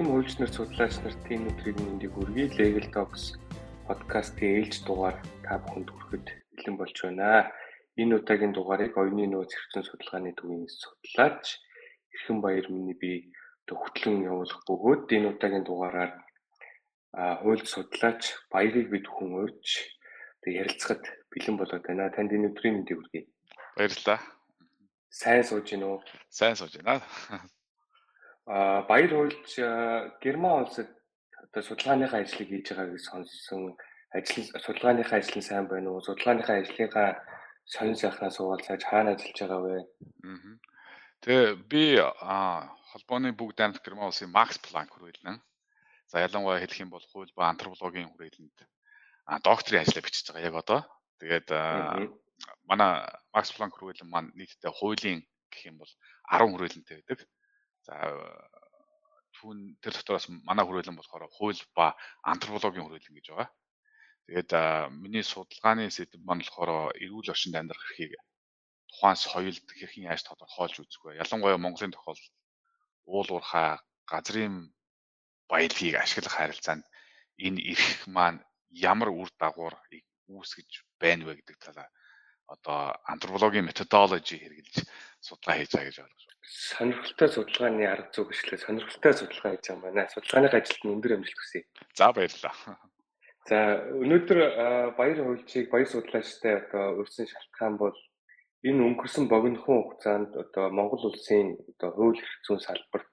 Хуульч нар судлаач нар тийм өдрийг мэндийг хүргэе. Legal Talks подкастын ээлж дугаар та бүхэнд хүрэхэд бэлэн болж байна. Энэ удаагийн дугаарыг оюуны нөөц хэрэгцээ судалгааны төвийн судлаач Эрхэм Баяр миний би хөтлөн явуулах бөгөөд энэ удаагийн дугаараар хууль судлаач Баярыг бид хүн урьж ярилцахад бэлэн болоод байна. Танд энэ өдрийн мэндийг хүргэе. Баярлалаа. Сайн сууж гин үү? Сайн сууж байна. А баяр хуульч Герман улсад одоо судалгааныхаа ажлыг хийж байгааг сонссон. Ажил судалгааныхаа ажил нь сайн байна уу? Судалгааныхаа ажлынхаа сонин сайхнаас суулцааж хаана ажиллаж байгаа вэ? Тэгээ би холбооны бүгд дамт Герман улсын Макс Планк хүрээлэн. За ялангуяа хэлэх юм бол хууль ба антропологийн хүрээлэнд докторийн ажлаа бичиж байгаа яг одоо. Тэгээд манай Макс Планк хүрээлэн маань нийтдээ хуулийн гэх юм бол 10 хүрээлэнтэй байдаг. За түүн тэр дотроос манай хүрээлэн болохоор хууль ба антропологийн хүрээлэн гэж байгаа. Тэгээд миний судалгааны сэдэв маань болохоор эрүүл орчинд амьдрах эрхийг тухайн соёлд хэрхэн яаж тодорхойлж үзэх вэ? Ялангуяа Монголын тохиолдолд уул уурхай газрын баялагийг ашиглах харилцаанд энэ эрх маань ямар үр дагавар үүсгэж байна вэ гэдэг талаа одоо антропологийн методологи хэрэгжилж судалгаа хийж байгаа гэж байна. Сонирхолтой судалгааны арга зүй гүшлээ сонирхолтой судалгаа хийж байгаа байна. Судалгааны ажилд нь өндөр амжилт хүсье. За баярлалаа. За өнөөдөр баяр хуульчийг баяр судлаачтай одоо урьдсан шалтгаан бол энэ өнгөрсөн богинохон хугацаанд одоо Монгол улсын одоо хууль эрх зүйн салбарт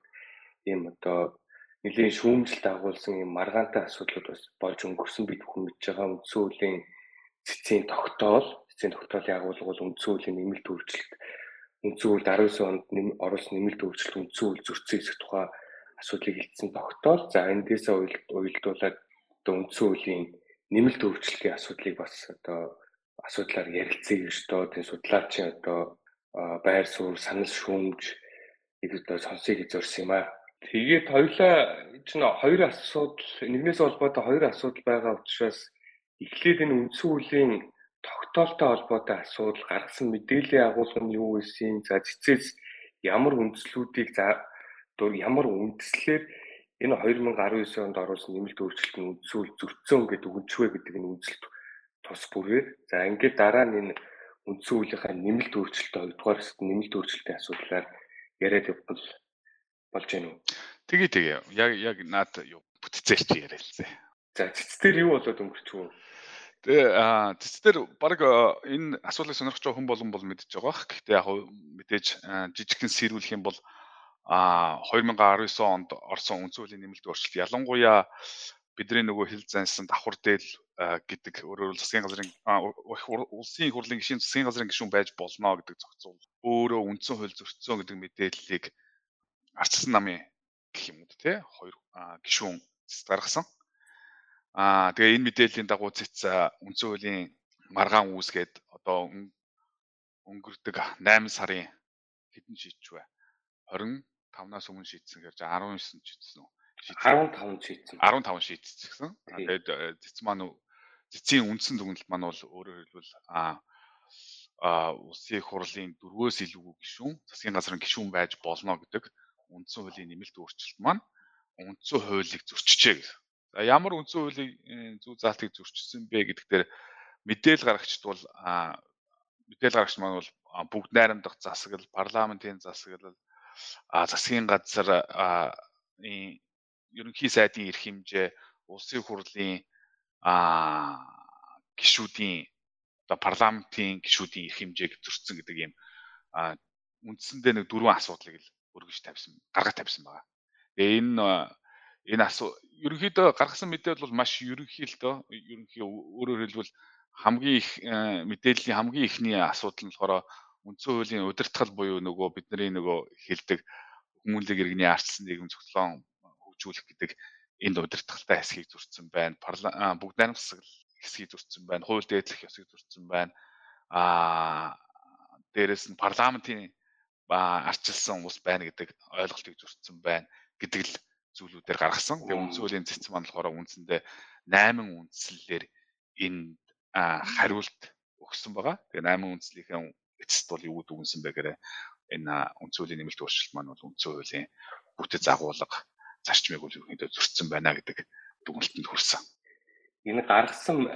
ийм одоо нэлийн шүүмжлэлт агуулсан ийм маргаантай асуудлууд бас болж өнгөрсөн бид бүхэн мэдж байгаа үндсэн хуулийн цэцгийн тогтоол эцсийн тогтоолын агуулга бол үндсэн хуулийн нэмэлт өөрчлөлт үндсэн хууль 19 онд оруулсан нэмэлт өөрчлөлт үндсэн хууль зөрчсөн хэсэг тухай асуудлыг хэлсэн тогтоол. За эндээсээ уялдуулаад одоо үндсэн хуулийн нэмэлт өөрчлөлтийн асуудлыг бас одоо асуудлаар ярилцъя гэж доо тийм судлаачийн одоо байр суурь санал шүүмж их одоо сонсыг зорьсон юм аа. Тэгээд хоёлаа чинь хоёр асуудал нэгнээс холбоотой хоёр асуудал байгаа учраас эхлээд энэ үндсэн хуулийн тогтоолтой холбоотой асуудал гаргасан мэдээллийн агуулга нь юу байсан? За цэцээс ямар үндслүүдийг за ямар үндслээр энэ 2019 онд оруулсан нэмэлт өөрчлөлт нь үндсүүл зөрчсөн гэдэг үгчвэ гэдэг нь үндсэлт тус бүрээр за ингээд дараа нь энэ үндсэн хуулийнхаа нэмэлт өөрчлөлтөд хоёрдугаар хэсэгт нэмэлт өөрчлөлтийн асуудлаар яриад явбал болж гэнэ үү? Тэгээ тэгээ яг яг наад юу бүтцээр чи яриалцээ. За цэцтэр юу болоод өнгөрчихв Тэгээ цэцтэр баг энэ асуулыг сонирхож байгаа хүн болон бол мэдж байгаа. Гэхдээ яг мэдээж жижигхэн сэрүүлэх юм бол а 2019 онд орсон үндсэн хуулийн нэмэлт өөрчлөлт ялангуяа бидний нөгөө хил зансан давхар дээл гэдэг өөрөөр засгийн газрын улсын их хурлын гишүүн засгийн газрын гишүүн байж болно гэдэг зохицуул өөрөө үндсэн хууль зөрчсөн гэдэг мэдээллийг арчсан намын гэх юм уу те хоёр гишүүн гаргасан. Аа тэгээ энэ мэдээллийн дагуу цэц үндсэн хуулийн маргаан үүсгээд одоо өнгөрдөг 8 сарын хэдэн шийдвэ 25-наас өмнө шийдсэн гэж 19 шийдсэн үү? 15 шийдсэн. 15 шийдсэн. Тэгээд цэц маань цэцийн үндсэн дүгнэлт маань бол өөрөөр хэлбэл а а улсын их хурлын дөрвөөс илүү гишүүн засгийн газрын гишүүн байж болно гэдэг үндсэн хуулийн нэмэлт өөрчлөлт маань үндсэн хуулийг зөрчижээ гэсэн. За ямар үндсэн хуулийн зүй заалтыг зөрчсөн бэ гэдэг дээр мэдээлэл гаргагчд бол мэдээлэл гаргагч маань бол бүгд найрамдах засаглал, парламентын засаглал, засгийн газар ерөнхий сайдын эрх хэмжээ, улсын хурлын гишүүдийн одоо парламентын гишүүдийн эрх хэмжээг зөрчсөн гэдэг ийм үндсэндээ нэг дөрвөн асуудлыг л өргөж тавьсан, гаргаж тавьсан байгаа. Тэгээ энэ энэ асуу ерөнхийдөө гаргасан мэдээлэл бол маш ерөнхий л дөө ерөнхий өөрөөр хэлбэл хамгийн их э, мэдээллийн хамгийн ихний асуудал нь болохоор үндсэн хуулийн удирдгал буюу нөгөө бидний нөгөө хэлдэг хүмүүнлэг иргэний арчсан нийгэм зохицлон хөгжүүлэх гэдэг энэ удирдгалтай хэсгийг зурцсан байна. бүгд найрамд засаглал хэсгийг зурцсан байна. Хууль дээдлэх хэсгийг зурцсан байна. Аа дээрэс нь парламентын арчилсан ус байна гэдэг ойлголтыг зурцсан байна гэдэг л зүйлүүдээр гаргасан. Тэгээ үндсэн хуулийн цэцэн маань болохоор үндсэндээ 8 үндслэлээр энэ хариулт өгсөн байгаа. Тэгээ 8 үндслийнхээ эцэст бол юу дүгнсэн бэ гэхээр энэ үндсэн хуулийн нэмэлт өөрчлөлт маань бол үндсэн хуулийн бүтэц агуулга зарчмыг бол ерөнхийдөө зөрчсөн байна гэдэг дүгнэлтэнд хүрсэн. Энэ гаргасан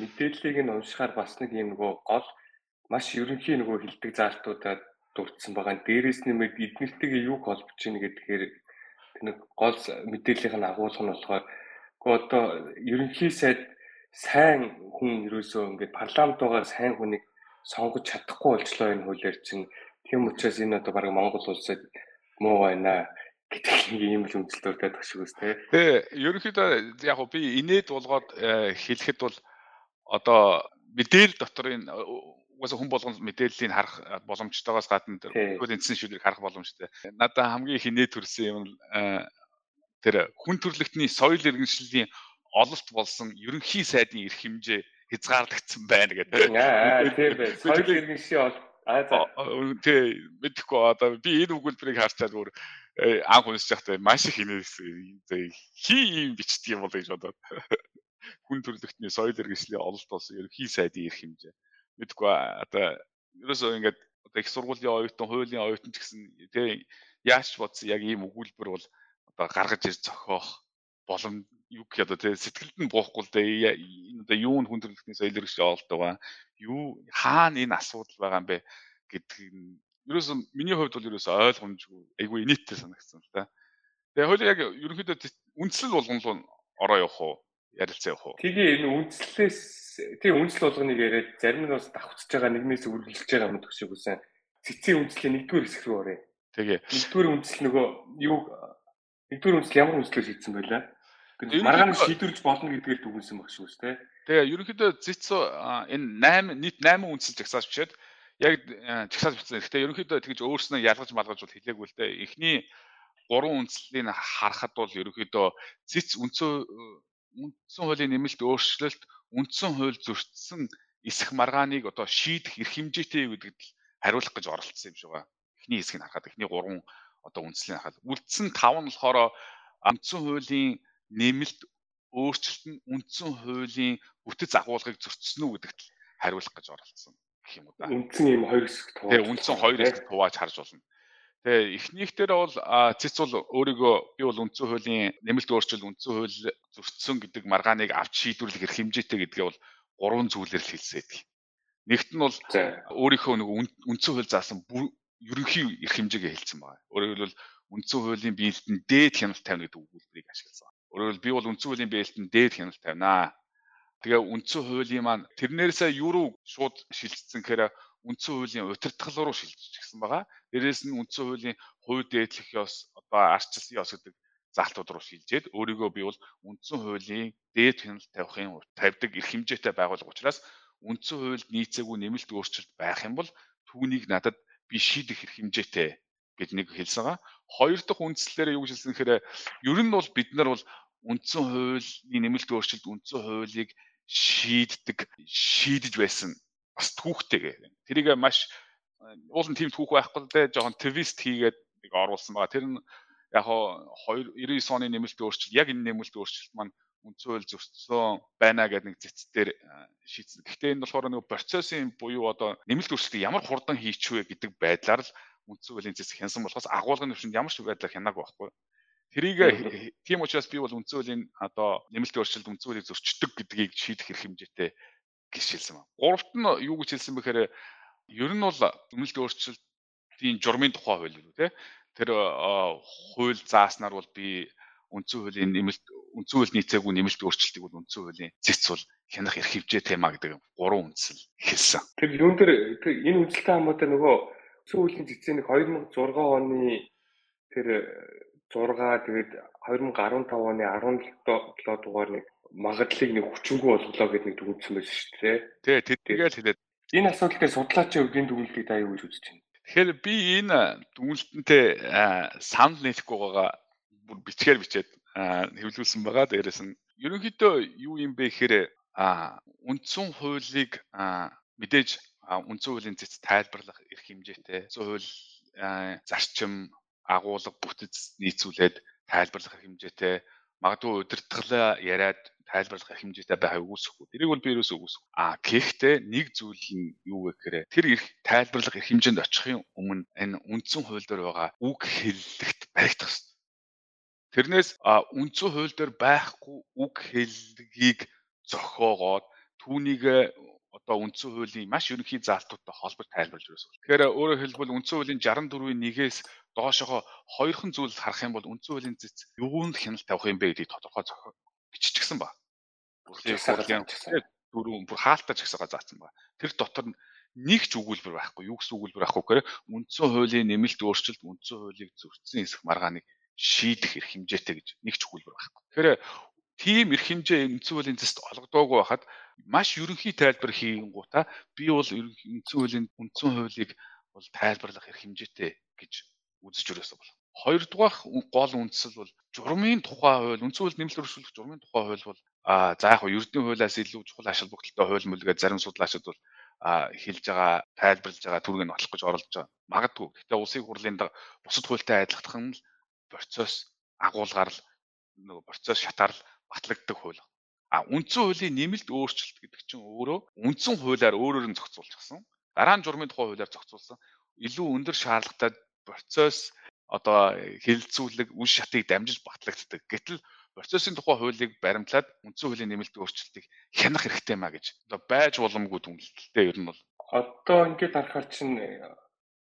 мэдээллийг нь уншихаар бас нэг юм нөгөө гол маш ерөнхий нөгөө хилдэг заалтуудад дурдсан байгаа. Дээрээс нэмээд эднэртэйгээ юу холбож ийн гэдгээр нэг гол мэдээллийнх нь агуулга нь болохоор гоо одоо ерөнхий сайд сайн хүн ерөөсөө ингээд парламент байгаа сайн хүнийг сонгож чадахгүй болчлоо энэ хуулиар чинь тийм учраас энэ одоо баг Монгол улсад муу байна гэдэг юм л үнэлэлт байдаг шиг үс тээ. Тэгээ ерөнхийдөө яг би инээд болгоод э, хэлэхэд бол одоо мэдээлэл доторын угаасаа хүн болгон мэдээллийг харах боломжтойгоос гадна тэгвэл эндсэн шүлгийг харах боломжтой. Надаа хамгийн их инээд төрсэн юм тэр хүн төрөлхтний соёл иргэншлийн ололт болсон ерөнхий сайдын эрх хэмжээ хязгаарлагдсан байна гэдэг. Аа тийм бай. Соёл иргэншийн ол Аа тий мэдхгүй одоо би энэ өгүүлбэрийг харчаад өөр э, анх уншиж байхдаа маш их инээсэн. Хий юм бичдэг юм бол гэж бодоод. Хүн төрөлхтний соёл иргэншлийн ололт болсон ерөнхий сайдын эрх хэмжээ. Мэдхгүй одоо ерөөсөө ингээд одоо их сургуулийн оюутан, хуулийн оюутан ч гэсэн тий яаж ч бодсон яг ийм өгүүлбэр бол одоо гаргаж ир зохиох боломж юу гэх одоо тий сэтгэлд нь буухгүй л дээ энэ одоо юу нь хүн төрөлхтний соёл иргэншлийн ололт байгаа юу хаана энэ асуудал байгаа юм бэ гэдэг нь ерөөсөө миний хувьд бол ерөөсөө ойлгомжгүй айгүй инээдтэй санагдсан л да. Тэгээ хөл яг ерөнхийдөө үндслэл болгон руу ороо явах уу? Ярилцаа явах уу? Тэгээ энэ үндслээс тий үндсэл болгоныг яриад зарим нь бас давхцаж байгаа нэгнээс үргэлжлэж байгаа юм шиг үсэн. Цэцгийн үндслийн нэгдүгээр хэсэг рүү оръё. Тэгээ. Нэгдүгээр үндсэл нөгөө юу нэгдүгээр үндсэл ямар үндслээр хийсэн байлаа? Маргаан шийдвэрж болно гэдгээр дүгнсэн баг шүү дээ. Тэгээ ерөнхийдөө ЗИЦО энэ 8 нийт 8 үндсэл жагсааж бичээд яг жагсааж бичсэн. Гэхдээ ерөнхийдөө тэгж өөрснөө ялгаж малгаж бол хэлээгүй л дээ. Эхний гурван үндслийг харахад бол ерөнхийдөө ЗИЦ үндсэн үндсэн хуулийн нэмэлт өөрчлөлт үндсэн хууль зөрчсөн эсэх маргааныг одоо шийдэх эрх хэмжээтэй гэдэгт хариулах гэж оролцсон юм шиг байна. Эхний хэсгийг харахад эхний 3 одоо үндслийг харахад үлдсэн 5 нь болохоор үндсэн хуулийн нэмэлт өөрчлөлт нь үндсэн хуулийн бүтэц агуулгыг зөрчсөн үү гэдэгт хариулах гэж оролцсон гэх юм уу да. Үндсэн юм хоёр хэсэг тувааж. Тэгээ үндсэн хоёр хэсэг тувааж харж болно. Тэгээ эхнийх дээр бол цэц бол өөрийгөө би бол үндсэн хуулийн нэмэлт өөрчлөлт үндсэн хууль зөрчсөн гэдэг маргааныг авч шийдвэрлэх эрх хэмжээтэй гэдгээ бол гурван зүйлээр л хэлсээд. Нэгт нь бол өөрийнхөө нэг үндсэн хууль заасан ерөнхий эрх хэмжээгээ хэлсэн байна. Өөрөөр хэлбэл үндсэн хуулийн биелэлтэн дээд хяналт тавина гэдэг өгүүлбэрийг ашигласан. Өөрөөр хэлбэл би бол үндсэн хуулийн биелэлтэн дээд хяналт тавина. Тэгээ үндсэн хуулийн маань тэрнээсээ юу руу шууд шилжсэн гэхээр үндсэн хуулийн удирдгал руу шилжчихсэн байгаа. Дээрээс нь үндсэн хуулийн хувь дээдлэх ёс одоо арчилсан ёс гэдэг заалтууд руу шилжээд өөрийгөө би бол үндсэн хуулийн дээд хяналт тавихын тавьдаг эрх хэмжээтэй байгуулга учраас үндсэн хуульд нийцээгүй нэмэлт өөрчлөлт байх юм бол түүнийг надад би шийдэх эрх хэмжээтэй гэж нэг хэлсэн байгаа. Хоёр дахь үндслэлээр юу хэлсэн гэхээр ер нь бол бид нар бол үндсэн хуулийн нэмэлт өөрчлөлт үндсэн хуулийг шийддэг шийдэж байсан бас түүхтэй гэх. Тэрийг маш уулын тийм түүх байхгүй л дээ жоохон твист хийгээд нэг оруулсан байгаа. Тэр нь яг хоо 99 оны нэмэлт өөрчлөлт яг энэ нэмэлт өөрчлөлт маань хууль зөрчсөн байна гэдэг нэг зэцтэр шийдсэн. Гэхдээ энэ болохоор нэг процессын буюу одоо нэмэлт өөрчлөлтийг ямар хурдан хийчихвэ гэдэг байдлаар л үндсэн хуулийн зэц хянсан болохоос агуулгын төвшөнд ямар ч байдлаар хянаагүй байхгүй. Тэрийг тийм учраас би бол үндсэн хуулийн одоо нэмэлт өөрчлөлт үндсэн хуулийг зөрчдөг гэдгийг шийдэх эрх хэмжээтэй гэж хэлсэн байна. Гуравт нь юу гэж хэлсэн бэхээр ер нь бол нэмэлт өөрчлөлтийн журмын тухай хууль юу те тэр хууль зааснаар бол би үндсэн хуулийн нэмэлт үндсэн хууль нийцээгүй нэмэлт өөрчлөлтийг бол үндсэн хуулийн зэц бол хянах эрх хэмжээ тема гэдэг гурван үндсэл хэлсэн. Тэр юун дээр энэ үндсэлтэй хамаатай нөгөө үндсэн хуулийн зэцийн 2006 оны тэр 6 тэгээд 2015 оны 17 дугаар нэг магадлалыг нэг хүчингү болголоо гэдэг нэг дүгнсэн байсан шүү дээ. Тий, тэдгээл хэлээд энэ асуудал дээр судлаачийн өвгийн дүгнэлтийг та юу гэж үзэж байна? Тэгэхээр би энэ дүгнэлтэнтэй санал нийлэхгүй байгаа бүр бичгээр бичээд хэвлүүлсэн байгаа. Дээрээс нь ерөнхийдөө юу юм бэ гэхээр үндсэн хуулийг мэдээж үндсэн хуулийн зэц тайлбарлах эрх хэмжээтэй. Үндсэн хууль зарчим агуулга бүтэц нийцүүлээд тайлбарлах хэмжээтэй. Магадгүй удирдгалаа яриад тайлбарлах хэмжээтэй байхыг үүсэхгүй. Тэрийг бол би ерөөсөө үүсэхгүй. А гэхдээ нэг зүйл нь юу вэ гэхээр тэр эрх тайлбарлах эрх хэмжээнд очихын өмнө энэ үндсэн хууль дээр байгаа үг хэллэгт баригдах хэрэгтэй Тэрнээс үндсэн хууль дээр байхгүй үг хэллэгийг зохиогоод түүнийг одоо үндсэн хуулийн маш ерөнхий заалтуудтай холбож тайлбарлаж байсан. Тэгэхээр өөрөөр хэлбэл үндсэн хуулийн 64-ийн нэгээс доошогоо хоёрхан зүйл харах юм бол үндсэн хуулийн зэц юунд хяналт тавих юм бэ гэдгийг тодорхой биччихсэн ба. Дөрөв бүр хаалтаа ч гэсэгээ заасан ба. Тэр дотор нэг ч өгүүлбэр байхгүй. Юу гэсэн өгүүлбэр байхгүй гэхээр үндсэн хуулийн нэмэлт өөрчлөлт үндсэн хуулийг зөрчсөн эсэх маргааныг шийдэх эрх хэмжээтэй гэж нэг ч өгүүлбэр байхгүй. Тэгэхээр тийм эрх хэмжээ үндсэн хуулийн зэст олгодоогүй байхад маш ерөнхий тайлбар хийгингуудаа би бол үндсэн хуулийн үндсэн хуулийг бол тайлбарлах эрх хэмжээтэй гэж үзэж өрөөсөө бол. Хоёрдугаарх гол үндсэл бол журмын тухай хууль, үндсэн хууль нэмэлт өргөжлөх журмын тухай хууль бол а за яг ердийн хуулиас илүү чухал ашиг бүгдэлтэй хууль мүлгээ зарим судлаачид бол хэлж байгаа, тайлбарлаж байгаа түргийг нь олох гэж оролдож байгаа. Магадгүй. Гэхдээ улсын хурлын бусад хуультай адилхах нь л процесс агуулгаар л нөгөө процесс шатаар л батлагддаг хууль. А үндсэн хуулийн нэмэлт өөрчлөлт гэдэг чинь өөрөө үндсэн хуулиар өөрөөр нь зохицуулчихсан. Дараа нь журмын тухай хуулиар зохицуулсан илүү өндөр шаардлагатай процесс одоо хэлэлцүүлэг үн шатыг дамжиж батлагддаг. Гэтэл процессын тухай хуулийг баримтлаад үндсэн хуулийн нэмэлт өөрчлөлтийг хянах хэрэгтэй маа гэж одоо байж боломгүй дүнлэлтэй ер нь бол одоо ингээд харахаар чинь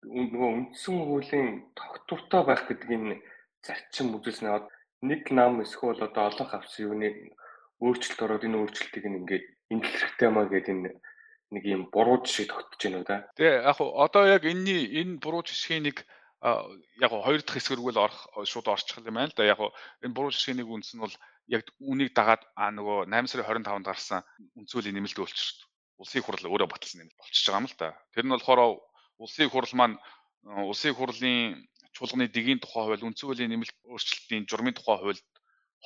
нөгөө үндсэн хуулийн тогтвортой байх гэдэг энэ зарчим үзүүлснэ нэг нам эсвэл одоо олонх авсан юуны өөрчлөлт ороод энэ өөрчлөлтийг ингээд ингэх хэрэгтэй маа гэдэг энэ нэг юм буруу жишээ тогтож байна уу да. Тэгээ яг одоо яг энэний энэ буруу жишгийн нэг яг хоёр дахь хэсэг рүү л орох шууд орчих юм байна л да. Яг энэ буруу жишгийн нэг үндэс нь бол яг үнийг дагаад а нөгөө 8 сарын 25-нд гарсан үндсүүлийн нэмэлт өөрчлөлт улсын хурл өөрөө баталсан нэмэлт болчихж байгаа юм л да. Тэр нь болохоор улсын хурл маань улсын хурлын чуулганы дэгийн тухай хууль үндсүүлийн нэмэлт өөрчлөлтийн журмын тухай хуульд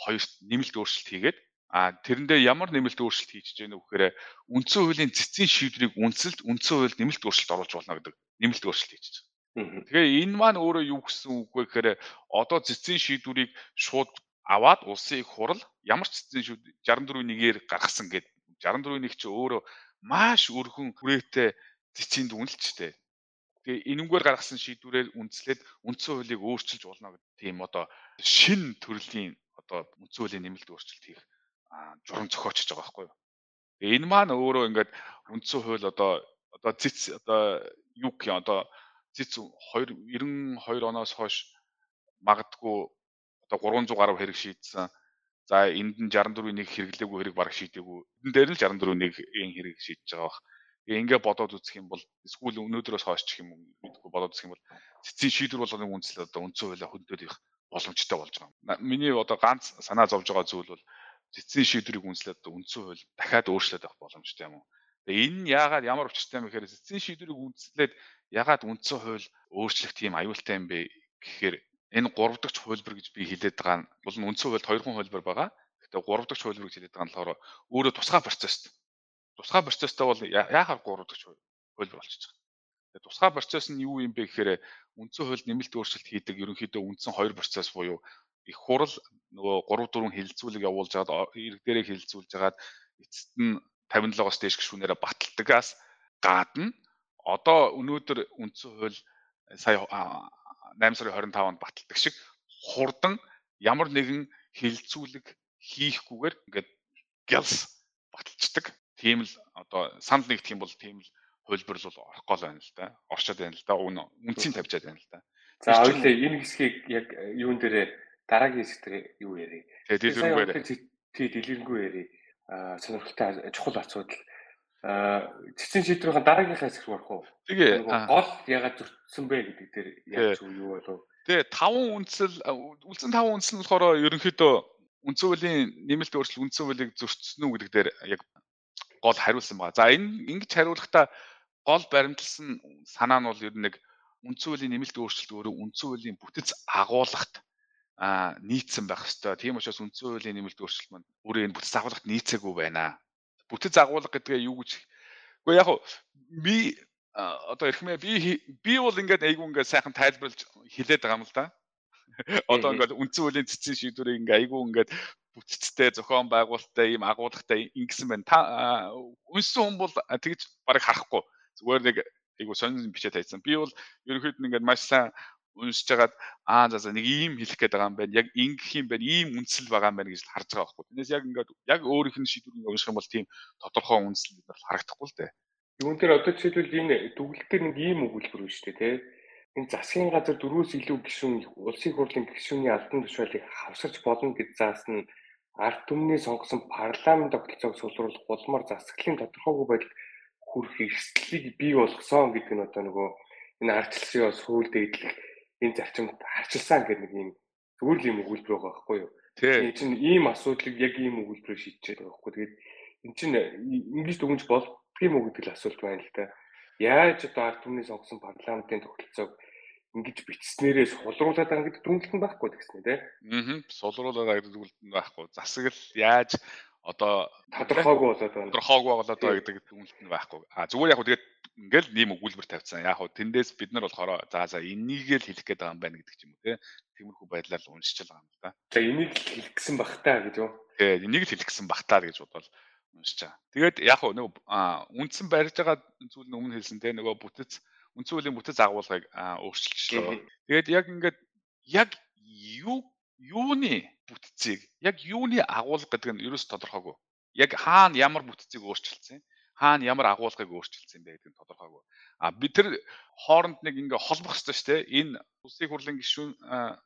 хоёрт нэмэлт өөрчлөлт хийгээд а тэрэндээ ямар нэмэлт өөрчлөлт хийж гэнэ вэ гэхээр үндсэн хуулийн цэцгийн шийдвэрийг үнэлэлт үндсэн хуульд нэмэлт өөрчлөлт оруулж болно гэдэг нэмэлт өөрчлөлт хийж. Тэгээ энэ маань өөрөө юу гэсэн үг вэ гэхээр одоо цэцгийн шийдвэрийг шууд аваад улсын их хурал ямар ч цэцгийн шийдвэр 64 нэгээр гаргасан гэд 64 нэг чи өөрөө маш өргөн хүрээтэй цэцгийн дүнэлчтэй. Тэгээ энэнгээр гаргасан шийдвэрээр үндэслээд үндсэн хуулийг өөрчилж болно гэдэг тийм одоо шин төрлийн одоо үндсэн хуулийн нэмэлт өөрчлөлт хийх журам зохиочж байгаа байхгүй юу. Энэ маань өөрөө ингээд үндсэн хууль одоо одоо цэц одоо юу гэх юм одоо зэц 2 92 оноос хойш магадгүй одоо 300 гаруй хэрэг шийдсэн. За энд нь 64-ийн нэг хэрэглээгүй хэрэг бараг шийдээгүй. Энэ дээр нь л 64-ийн нэг хэрэг шийдэж байгаа бах. Ингээ бодоод үзэх юм бол эсвэл өнөөдрөөс хойш ч юм уу мэдгүй бодоод үзэх юм бол цэцгийн шийдвэр болгоны үндэслэл одоо үндсэн хуулиа хөндөд их боломжтой болж байгаа. Миний одоо ганц санаа зовж байгаа зүйл бол цэцгийн шийдвэрийг үндэслээд үндсэн хууль дахиад өөрчлөлт авах боломжтой юм уу? Тэгээ энэ нь яагаад ямар учиртай юм гэхээр цэцгийн шийдвэрийг үндэслээд ягаад үндсэн хууль өөрчлөх тийм аюултай юм бэ гэхээр энэ 3 дахь хуулбар гэж би хэлээд байгаа нь бол үндсэн хуульд 2 хон хуулбар байгаа. Гэхдээ 3 дахь хуулбар гэж хэлээд байгаа нь болохоор өөрөө тусгай процесс. Тусгай процесстэй бол яахаар 3 дахь хуулбар болчихж байгаа. Тэгээ тусгай процесс нь юу юм бэ гэхээр үндсэн хуульд нэмэлт өөрчлөлт хийдэг ерөнхийдөө үндсэн 2 процесс буюу их хурал нөгөө 3 4 хилцүүлэг явуулж хагаад ирэг дээрээ хилцүүлж хагаад эцэст нь 57-оос дээш гишүүнээрээ баталдагаас гадна одоо өнөөдөр үндсэн хууль э, сая 8 сарын 25-нд баталдаг шиг хурдан ямар нэгэн хилцүүлэг хийхгүйгээр ингээд гялс баталцдаг. Тийм л одоо санал нэгдэх юм бол тийм л хөлбөр л орох гол байна л да. Орчод байна л да. Үнцийн тавьчаад байна л да. За ойлээ энэ хэсгийг яг юун дээрээ дараагийн хэсэг дээр юу ярив. Тэгээ дэлгэрэнгүй ярив. Тий дэлгэрэнгүй ярив. Аа сонирхолтой чухал асуудал цэцэн шийдвэрийн дараагийнхаа хэсэг рүү орох уу? Тэгээ гол ягаад зөрчсөн бэ гэдэг дээр яаж юу болов? Тэгээ таван үндсэл үлдсэн таван үндсэл нь болохоор ерөнхийдөө үндсэн хуулийн нэмэлт өөрчлөлт үндсэн хуулийг зөрчсөн үү гэдэг дээр яг гол хариулсан байна. За энэ ингэж хариулахдаа гол баримтлсан санаа нь бол ер нь нэг үндсэн хуулийн нэмэлт өөрчлөлт өөрөө үндсэн хуулийн бүтэц агуулгад а нийцсэн байх хэвээр. Тийм учраас үндсэн хуулийн нэмэлт өөрчлөлт маань өөрөө энэ бүтэц агуулгад нийцээгүй байна бүтэц агуулга гэдгээ юу гэж Гэхдээ яг би одоо эрхмээ би би бол ингээд айгүй ингээд сайхан тайлбарлаж хэлээд байгаа юм л да. Одоо ингээд үндсэн хуулийн цэцэн шийдвэрийг ингээд айгүй ингээд бүтцтэй зохион байгуулалттай ийм агуулгатай ингэсэн байна. Та үнсэн хүн бол тэгж барыг харахгүй. Зүгээр нэг айгүй сонин бичээ тавьсан. Би бол ерөнхийд нь ингээд маш сайн уншиж хагаад аа за за нэг ийм хэлэх гээд байгаа юм байна. Яг ингэх юм байна. Ийм үндсэл байгаа юм байна гэж харж байгаа байхгүй. Тэрнээс яг ингээд яг өөрийнх нь шийдвэрийг унших юм бол тийм тодорхой үндсэл бид нар харагдахгүй л дээ. Юун дээр одоо жишээлбэл энэ дүгэл дээр нэг ийм өгүүлбэр байна шүү дээ, тий. Энэ засгийн газар дөрвөөс илүү гишүүн улсын хурлын гишүүний албан тушаалыг хавсарч болно гэж заасан ард түмний сонгосон парламент тогтолцоог сулруулах улмаар засаглалын тодорхойгүй байдал хүрэх эрсдлийг бий болгосон гэдэг нь одоо нөгөө энэ ардчлалын сүүл дээдлэх энэ зарчимд харчилсан гэдэг нэг юм зүгээр л юм өгүүлбэр байгаа байхгүй юу. Тийм чинь ийм асуудлыг яг ийм өгүүлбэрээр шийдчихэд байгаа байхгүй. Тэгээд эн чинь ингэж дүгнж болдгийм үү гэдэг л асуулт байна л та. Яаж одоо ард түмний сонгосон парламентын тогтолцоог ингэж бичснээрээ сулруулад байгаа гэдэг дүнлэлт нь байхгүй гэсэн те. Аа. Сулруулад байгаа гэдэг дүнлэлт нь байхгүй. Засаг л яаж одоо тодорхойгүй болоод байна. Тодорхойгүй болоод байгаа гэдэг дүнлэлт нь байхгүй. А зүгээр яг хөө тэгээд ингээл нэм өгүүлбэр тавьсан. Яг хөө тэндээс бид нар болохоор за за энийг л хэлэх гээд байгаа юм байна гэдэг ч юм уу те. Тиймэрхүү байдлаар уншиж байгаа юм да. За энийг л хэлэх гэсэн багтаа гэж юу? Тий, энийг л хэлэх гэсэн багтаа гэж бодвол уншиж байгаа. Тэгээд яг хөө нөгөө үндсэн барьж байгаа зүйл нь өмнө хэлсэн те нөгөө бүтэц үндсэн хуулийн бүтэц агуулгыг өөрчилчихлээ. Тэгээд яг ингээд яг юу юуны бүтцийг яг юуны агуулга гэдэг нь ерөөс тодорхойгүй. Яг хаана ямар бүтцийг өөрчилсөн хаана ямар агуулгыг өөрчилсөн бэ гэдэг нь тодорхойгүй. А бид тэр хооронд нэг ингээ холбох хэрэгтэй шүү дээ. Энэ улсын хурлын гишүүн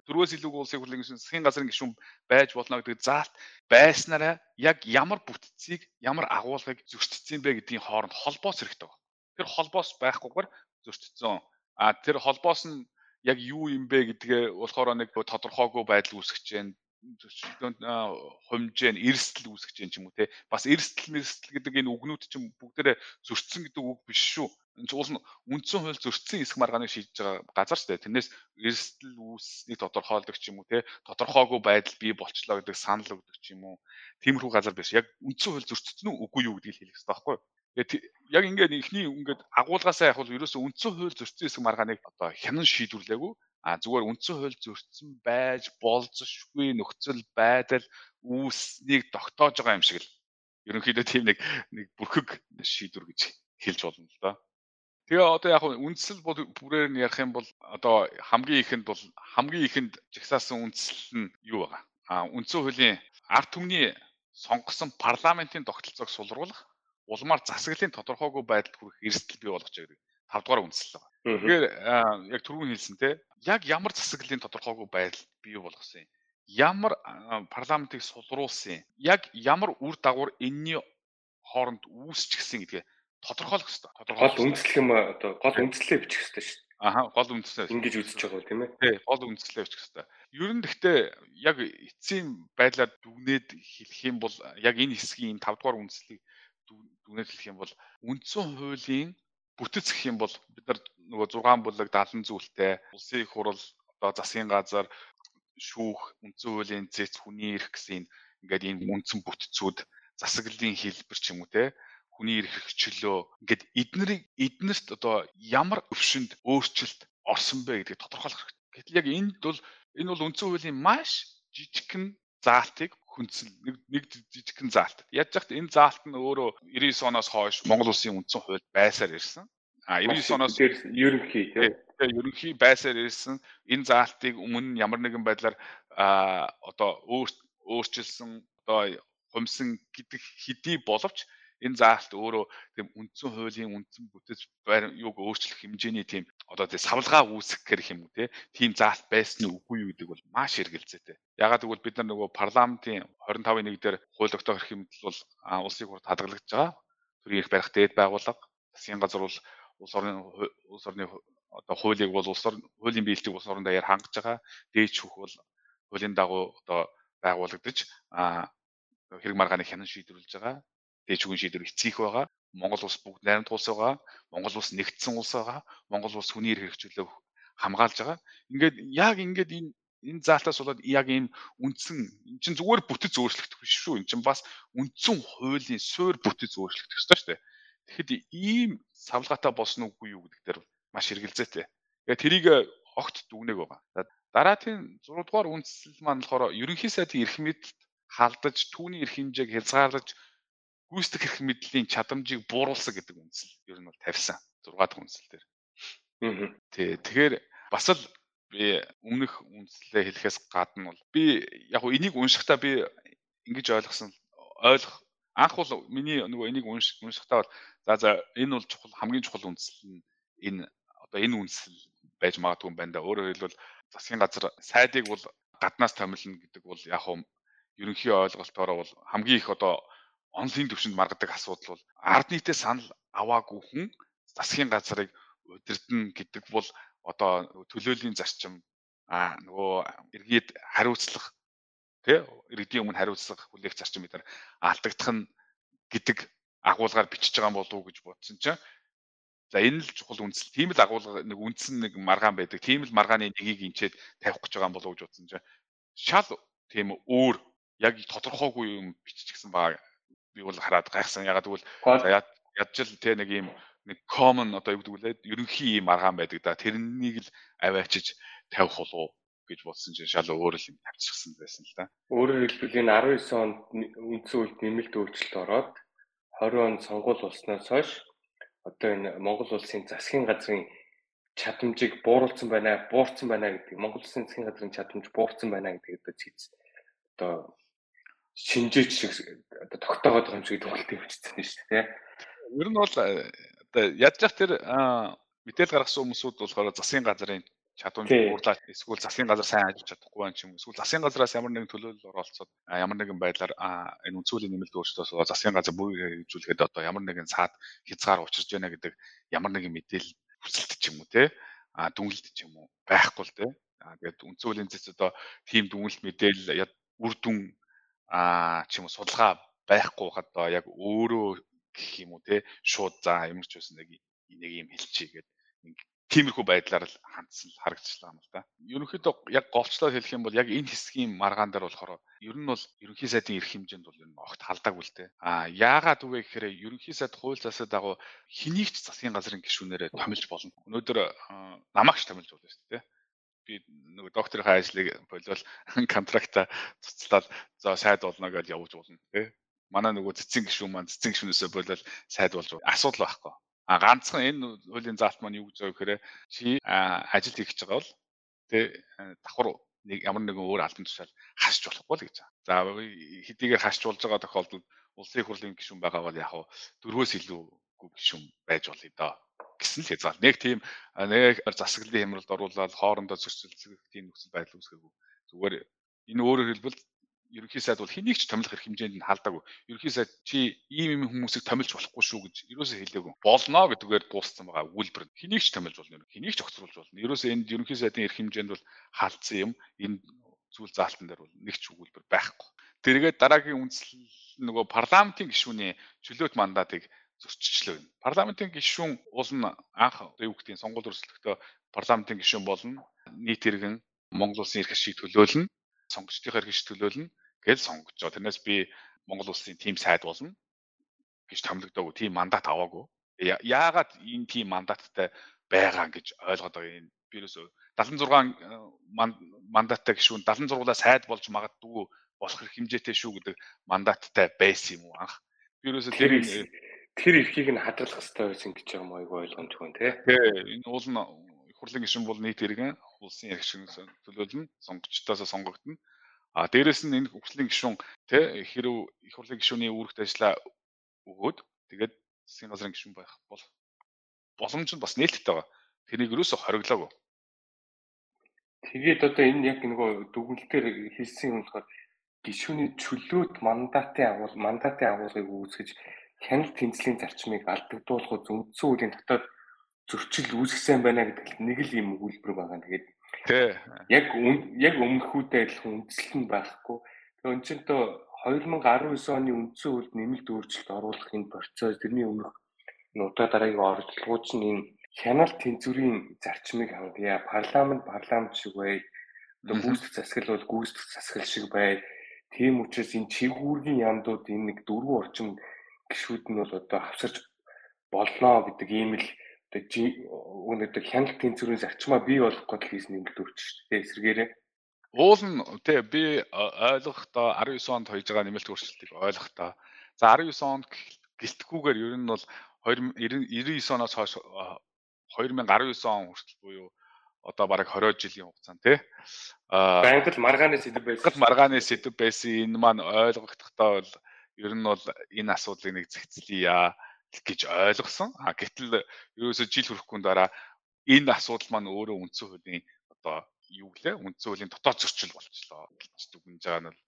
дөрвөөс илүүг улсын хурлын гишүүн засгийн газрын гишүүн байж болно гэдэг заалт байснараа яг ямар бүтцийг ямар агуулгыг зөрчсөн бэ гэдгийн хооронд холбоос хэрэгтэй. Тэр холбоос байхгүйгээр зөрчсөн. А тэр холбоос нь яг юу юм бэ гэдгээ болохоор нэг тодорхойгүй байдал үүсгэж байна зөрчилдөөнд хумжээ эрсдэл үүсгэж юм ч юм уу те бас эрсдэл мэрсдэл гэдэг энэ үгнүүд чинь бүгдээрээ зөрчсөн гэдэг үг биш шүү. Уул нь үндсэн хууль зөрчсөн эсэх маргааныг шийдэж байгаа газар шүү дээ. Тэрнээс эрсдэл үүсснийг тодорхойлдог ч юм уу те тодорхойгүй байдал бий болчлоо гэдэг санал өгдөг ч юм уу. Тиймэрхүү газар биш. Яг үндсэн хууль зөрчсөн үү үгүй юу гэдгийг хэлэх хэрэгтэй байхгүй яг ингээд ихний ингээд агуулгаасаа яг бол ерөөсөө үндсэн хууль зөрчсөн эсэх маргааныг одоо хянан шийдвэрлээгүй а зүгээр үндсэн хууль зөрчсөн байж болзошгүй нөхцөл байдал үүснийг тогтоож байгаа юм шиг л ерөнхийдөө тийм нэг нэг бүрхэг шийдвэр гэж хэлж болно л доо. Тэгээ одоо яг үндсэл бүрээр нь ярих юм бол одоо хамгийн ихэнд бол хамгийн ихэнд жагсаасан үндсэл нь юу байгаа? А үндсэн хуулийн ард түмний сонгосон парламентын тогтолцоог сулруулах улмаар засаглалын тодорхойгүй байдалд хүрэх эрсдэл бий болгож байгаа гэдэг 5 дугаар үндсэл байна. Тэгэхээр яг түрүүн хэлсэн те яг ямар засаглалын тодорхойгүй байдал бий болгосон юм. Ямар парламентыг сулруулсан юм. Яг ямар үр дагавар энэний хооронд үүсчихсэн гэдгээ тодорхойлох хэрэгтэй. Тодорхойлох үндслэх юм одоо гол үндслээ бичих хэрэгтэй шүү дээ. Аха гол үндслээ. Ингэж үзэж байгаа тийм ээ. Тий, гол үндслээ бичих хэрэгтэй. Ер нь гэхдээ яг эцсийн байдлаар дүгнээд хэлэх юм бол яг энэ хэсгийн 5 дугаар үндслийг дүгнэж хэлэх юм бол үндсэн хуулийн бүтэц гэх юм бол бид нар нөгөө 6 бүлэг 70 зүйлтэй улсын их хурл одоо засгийн газар шүүх үндсэн хуулийн зэц хүний эрх гэсэн ингээд энэ үндсэн бүтцүүд засаглалын хэлбэр ч юм уу те хүний эрх хчлөө ингээд эднэрийг эднэрт одоо ямар өвшөнд өөрчлөлт орсон бэ гэдгийг тодорхойлох хэрэгтэй. Гэтэл яг энд бол энэ бол үндсэн хуулийн маш жижигхэн заалтыг хүнсэл нэг нэг жижигхэн заалт. Яаж яхад энэ заалт нь өөрөө 99 оноос хойш Монгол улсын үндсэн хууль байсаар ирсэн. А 99 оноос ерөнхий тийм ерөнхий байсаар ирсэн энэ заалтыг өмнө ямар нэгэн байдлаар а одоо өөрчилсөн одоо хумсан гэдэг хэдий боловч энэ заалт өөрөө тийм үндсэн хуулийн үндсэн бүтэц байр юуг өөрчлөх хэмжээний тийм одоо тийм савлгаа үүсгэх гэх юм уу тийм заалт байсан нь үгүй юу гэдэг бол маш эргэлзээтэй. Ягаад гэвэл бид нар нөгөө парламентын 25-ын 1 дээр хууль тогтоох эрх хэмжэл бол улсын хурлд хадгалагдж байгаа. Төрийн эрх барих дээд байгууллага засгийн газар бол улс орны улс орны одоо хуулийг бол улс орны хуулийн биелэлтийг улс орон даяар хангаж байгаа. Дээд шүүх бол хуулийн дагуу одоо байгуулагдаж а хэрэг маргааны хянан шийдвэрлэж байгаа шүгэн шийдвэр эцсийх байгаа. Монгол улс бүгд найрамд улс байгаа. Монгол улс нэгдсэн улс байгаа. Монгол улс хүний эрх хэрэгжүүлээ хамгаалж байгаа. Ингээд яг ингээд энэ энэ заалтаас болоод яг ийм үндсэн эн чинь зүгээр бүтэц өөрчлөгдөх биш шүү. Эн чинь бас үндсэн хуулийн суурь бүтэц өөрчлөгдөх ёстой шүү дээ. Тэгэхэд ийм савлгаатай болсон үгүй юу гэдэг дээр маш эргэлзээтэй. Тэгээ тэрийг огт дүгнэг байгаа. Дараагийн 6 дугаар үндсэл маань болохоор ерөнхий сайдын эрх мэдэлд халдаж түүний эрх хэмжээг хязгаарлаж гүйцэтгэх эрх мэдлийн чадамжийг бууруулсан гэдэг үндсэл ер нь бол тавьсан 6 дахь үндсэл дээр. Тий. Тэгэхээр бас л би өмнөх үндслээ хэлэхээс гадна бол би яг хуу энийг уншихтаа би ингэж ойлгосон ойлгох анх бол миний нөгөө энийг унших уншихтаа бол за за энэ бол чухал хамгийн чухал үндсэл нь энэ одоо энэ үндсэл байж магадгүй юм байна да. Өөрөөр хэлбэл засгийн газар сайдыг бол гаднаас томилно гэдэг бол яг хуу ерөнхий ойлголтоороо бол хамгийн их одоо онлын төвшөнд маргадаг асуудал бол ард нийтээ санал аваагүй хүн засгийн газрыг удирдна гэдэг бол одоо төлөөлийн зарчим а нөгөө иргэд хариуцлах тий иргэдийн өмнө хариуцлага хүлээх зарчим бид нар алдагдах нь гэдэг агуулгаар бичиж байгаа болов уу гэж бодсон чинь. За энэ л чухал үндсэл тийм л агуулга нэг үндсэн нэг маргаан байдаг. Тийм л маргааны нэгийг инчээд тавих гэж байгаа болов уу гэж бодсон чинь. Шал тийм өөр яг тодорхойгүй юм биччихсэн байгаа би бол хараад гайхсан ягаад гэвэл за ядчил тий нэг юм нэг common одоо юу гэдэг вэ ерөнхий юм маргаан байдаг да тэрнийг л аваачиж тавих болов гэж бодсон чинь шал өөр л юм тавьчихсан байсан л да. Өөрөөр хэлбэл энэ 19 онд үндсэн үед нэмэлт өөрчлөлт ороод 20 онд сонгуул болсноос хойш одоо энэ Монгол улсын засгийн газрын чадамжийг бууруулсан байна, буурсан байна гэдэг. Монгол улсын засгийн газрын чадамж буурсан байна гэдэг одоо цэц одоо шинжээч шиг одоо тогтоогоод байгаа юм шиг тоглолт явчихсан шүү дээ. Ер нь бол одоо явах тэр мэдээлэл гаргасан хүмүүсүүд болохоор засгийн газрын чадварч уурлаад эсвэл засгийн газар сайн ажиллаж чадахгүй байх юм эсвэл засгийн газраас ямар нэгэн төлөөлөл оролцоод ямар нэгэн байдлаар энэ үнцүүлийн нэмэлт өөрчлөлтөөс засгийн газар бүр хэрэгжүүлэхэд одоо ямар нэгэн цаад хязгаар учирч байна гэдэг ямар нэгэн мэдээлэл хүсэлт ч юм уу те а дүнэлт ч юм уу? Байхгүй л те а тэгээд үнцүүлийн зэц одоо тийм дүнэлт мэдээлэл үр дүн а ч юм уу судалгаа байхгүй хадаа яг өөрөө гэх юм уу те шууд за ямар ч байсан нэг нэг юм хэлчихье гэдэг тиймэрхүү байдлаар л хандсан харагдчихлаа юм л да. Ерөнхийдөө яг голчлоо хэлэх юм бол яг энэ хэсгийн маргаан дээр болохоор ер нь бол ерөнхий сайдын эрх хэмжээнд бол ер нь огт халдаагүй л дээ. А яагаад үгүй гэхээр ерөнхий сайд хууль засаг дагуу хэнийг ч засгийн газрын гишүүнээрээ томилж болно. Өнөөдөр намаагч томилж болно шүү дээ би нөгөө докторийн ажлыг болвол контракта цуцлаад за сайд болно гэж явуулж болно тий. Манай нөгөө цэцэн гишүүн маань цэцэн гишүүнээсээ болвол сайд болж асуудал байхгүй. А ганцхан энэ хуулийн заалт маань юу гэж байгаа гэхээр чи ажил хийх гэж байгаа бол тэ давхар нэг ямар нэгэн өөр албан тушаал хасч болохгүй л гэж. За хэдийгээр хасч болж байгаа тохиолдолд улсын хурлын гишүүн байгаа бол яг дөрвөөс илүүгүй гишүүн байж болно доо гэсэн л хэзээ. Нэг тийм нэг засаглалын хямралд оруулаад хоорондоо зөрчилдөх тийм нөхцөл байдал үүсгэв. Зүгээр энэ өөрөөр хэлбэл ерөнхий сайд бол хэнийг ч томилох эрх хэмжээнд нь халдаагүй. Ерөнхий сайд чи ийм ийм хүмүүсийг томилж болохгүй шүү гэж ерөөсөө хэлээгүй. Болно гэдгээр дууссан байгаа үйлбэр. Хэнийг ч томилж болно. Хэнийг ч огцруулж болно. Ерөөсөө энд ерөнхий сайдын эрх хэмжээнд бол халдсан юм. Энэ зүйл заалтан дээр бол нэг ч үйлбэр байхгүй. Тэргээд дараагийн үндслэл нөгөө парламентын гишүүний чөлөөт мандатыг зөрчилчлөө. Парламентын гишүүн уулна анх юу гэдгийг сонгуул өрсөлдөхтөө парламентын гишүүн болно. Нийт иргэн Монгол улсын эрх ашиг төлөөлнө сонгогчдийнхаа эрхэж төлөөлнө гэж сонгож байгаа. Тэрнээс би Монгол улсын тим сайд болно гэж томилогдоогүй. Тим мандат аваагүй. Яагаад энэ тим мандаттай байгаа гэж ойлгоод байгаа юм. Би ерөөсөө 76 мандаттай гишүүн 76-аас сайд болж магадгүй болох хэмжээтэй шүү гэдэг мандаттай байсан юм уу анх. Би ерөөсөө тэр тэр эрхийг нь хадгалах хэрэгтэй байсан гэж юм айгүй ойлгомжгүй тий. Тий, энэ уул нь их хурлын гишүүн бол нийт иргэн улсын ярих шиг төлөөлнө, сонгогчдоос сонгогдно. А дээрэс нь энэ хөгжлийн гишүүн тэ хэрв их хурлын гишүүний үүрэгт ажиллаа өгөөд тэгээд засгийн газрын гишүүн байх бол боломж нь бас нээлттэй байгаа. Тэрийг юусоо хориглоогүй. Тэгээд одоо энэ яг нөгөө дүгнэлтээр хэлсэн юм болохоор гишүүний чөлөөт мандатын агуул мандатын агуулгыг үүсгэж хяналт тэнцлийн зарчмыг алдагдуулах үндсэн үеийн дотоод зөрчил үүсгэсэн байна гэдэг нэг л юм өгүүлбэр байгаа. Тэгээд тий. Яг яг өмнөхүүдээ адилхан үндэслэл нь байхгүй. Тэгээд өн чинь то 2019 оны үндсэн хууль нэмэлт өөрчлөлт оруулах энэ процесс тэрний өмнөх удаа дараагийн оролдлогууд нь энэ хяналт тэнцвэрийн зарчмыг хангая. Парламент парламент шиг бай. Одоо гүйцэтгэх засаглал бол гүйцэтгэх засаглал шиг бай. Тийм учраас энэ чигүүргийн яндууд энэ нэг дөрвөн орчим гişүүд нь бол одоо хавсарч болноо гэдэг ийм л өнөөдөр хяналт тэнцвэрийн зарчмаа бий болгох гэдэг хийсэн нэмэлт өөрчлөлт шүү дээ эсрэгээрээ. Уул нь тий би ойлгохдоо 19 онд хийж байгаа нэмэлт өөрчлөлтийг ойлгохдоо за 19 онд гэлтгүүгээр ер нь бол 99 оноос хойш 2019 он хүртэл буюу одоо бараг 20 жилийн хугацаанд тий. Аа байнгал маргааны сэдв байсан. Маргааны сэдв байсан энэ маань ойлгогдохдоо бол ер нь бол энэ асуудлыг нэг зэгцлэе гэж ойлгосон. А гэтэл ерөөсө жил хүрэхгүй дараа энэ асуудал маань өөрөө үндсэн хуулийн одоо юу гэлээ үндсэн хуулийн дотоод зөрчил болчихлоо гэж дүгнэж байгаа нь бол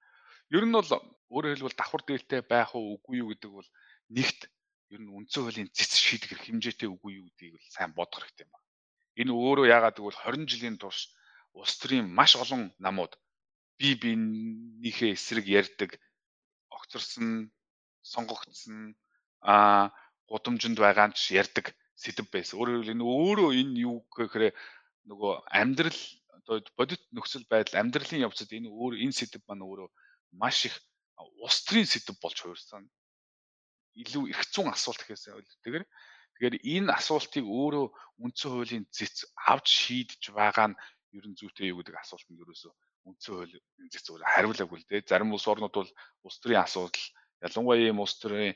ер нь бол өөрөөр хэлбэл давхар дээлтэй байх уу үгүй юу гэдэг бол нэгт ер нь үндсэн хуулийн цэц шийдгэр хэмжээтэй үгүй юу гэдгийг бол сайн бодох хэрэгтэй юм байна. Энэ өөрөө яагаад гэвэл 20 жилийн турш улс төрийн маш олон намууд бие биенийхээ эсрэг ярьдаг огцорсон сонгогдсон а гудамжинд байгаа ч ярьдаг сэдв байсан. Өөрөөр хэлбэл энэ өөрөө энэ юу гэхээр нөгөө амьдрал одоо бодит нөхцөл байдал амьдралын явцад энэ өөр энэ сэдв маань өөрөө маш их улс төрийн сэдв болж хуурсан. илүү их зүүн асуулт гэхээсээ үлдээгээр тэгэхээр энэ асуултыг өөрөө үндсэн хуулийн зэц авч шийдэж байгаа нь ер нь зүйтэй юу гэдэг асуултанд ерөөсөө үндсэн хуулийн зэц өөрөө хариулаагүй л дээ. Зарим улс орнууд бол улс төрийн асуудал ялангуяа ийм улс төрийн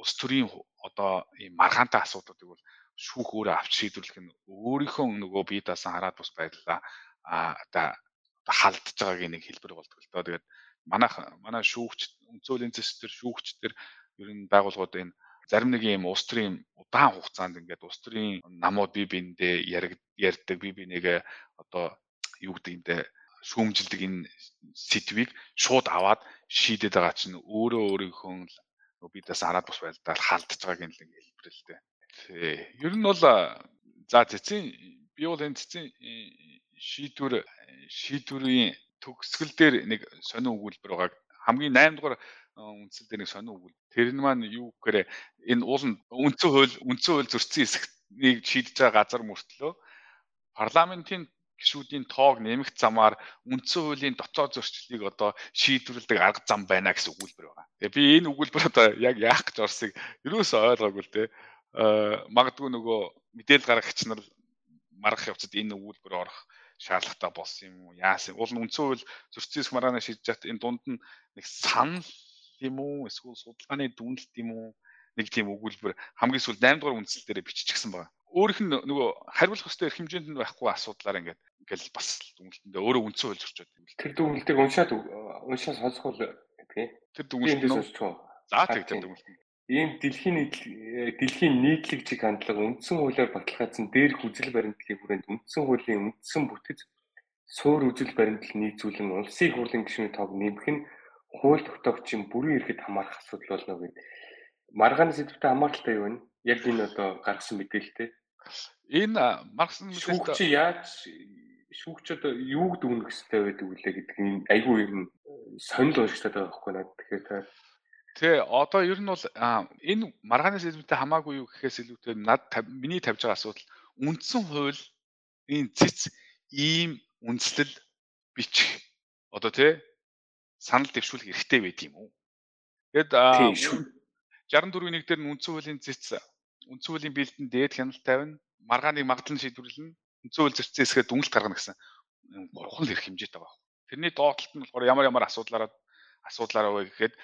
улс төрийн одоо ийм маргаантай асуудлуудыг бол шүүх өөрөө авч шийдвэрлэх нь өөрийнхөө нөгөө бие даасан хараад бус байдлаа а одоо халдж байгаагийн нэг хэлбэр болдог л доо. Тэгээд манайх манай шүүгч өнцөлийн зэстэр шүүгчдэр ер нь байгууллагууд энэ зарим нэг юм улс төрийн удаан хугацаанд ингээд улс төрийн намууд бие биендээ ярьдаг бие бинийгээ одоо юу гэдэг юм те шүүмжилдэг энэ сэдвийг шууд аваад шийдэд байгаа чинь өөрөө өөрийнхөө бидээс хараад бус байлдаа халдж байгааг нь л хэлбэрлэлтэй. Тий. Ер нь бол за цэцэн би бол энэ цэцэн шийдвэр шийдвэрийн төгсгөл дээр нэг сонин өгүүлбэр байгааг хамгийн 8 дугаар үндсэл дээр нэг сонин өгүүл. Тэр нь маань юу гэхээр энэ уул нь үндсэн хууль үндсэн хууль зөрчсөн хэсгийг шийдэж байгаа газар мөртлөө парламентын гишүүдийн тоог нэмэх замаар үндсэн хуулийн дотоод зөрчлөлийг одоо шийдвэрлэдэг арга зам байна гэсэн өгүүлбэр байгаа. Тэгээ би энэ өгүүлбэр одоо яг яах гэж орсыг ерөөсөө ойлгоогүй л дээ. Аа магадгүй нөгөө мэдээлэл гаргагч нар маргах явцад энэ өгүүлбэр орох шаардлагатай болсон юм уу? Яасан? Уул нь үндсэн хууль зөрчсөн хэсэг маргаанаа шийдэж хат энэ дунд нь нэг санал юм уу? Эсвэл судалгааны дүнэлт юм уу? Нэг тийм өгүүлбэр хамгийн сүүл 8 дугаар үндсэл дээр биччихсэн байна өөрөх нь нөгөө хариулах хөстэй эрх хэмжээнд нь байхгүй асуудлаар ингээд ингээл бас дүнэлтэндээ өөрөө үндсэн хууль зөрчөөд. Тэр дүнэлтийг уншаад уншаад сонсгол гэдгийг. Тэр дүнэлт нь За тэг тэр дүнэлт. Ийм дэлхийн дэлхийн нийтлэг чиг хандлага үндсэн хуулиар баталгаажсан дээрх үзэл баримтлалын хүрээнд үндсэн хуулийн үндсэн бүтэц суур үзэл баримтлал нийцүүлэн улсын хурлын гишүүний тоог нэмэх нь хууль тогтоогчийн бүрэн эрхэд хамаарах асуудал болно гэдэг. Маргааны сэдвтэй хамааралтай юу вэ? Яг энэ одоо гаргасан мэдээлэлтэй. Энэ маргасан мэдээлэлтэй шүүгч яаж шүүгч одоо юуг дүгнэх хэрэгтэй байдаг үлээ гэдэг нь айгүй юм сонирхол уншигчтай байгаа байхгүй надад тэгэхээр та Тэ одоо ер нь бол энэ маргааны сэдвүүтэй хамаагүй юу гэхээс илүүтэй над миний тавьж байгаа асуудал үндсэн хууль энэ цэц ийм үндслэл бичих одоо тий санал дэвшүүлэх эрхтэй байд юм уу? Тэгэд 64-ийн нэг дээр нь үндсэн хуулийн цэц үндсэн хуулийн бэлдэн дээд хяналт тавина. Маргааныг магадлан шийдвэрлэнэ. Үндсэн хууль зөрчсөн хэсгээ дүнэлт гаргана гэсэн бурхан хэрэг хэмжээтэй байгаа. Тэрний доотлолт нь болохоор ямар ямар асуудлаараа асуудлаараа вэ гэхэд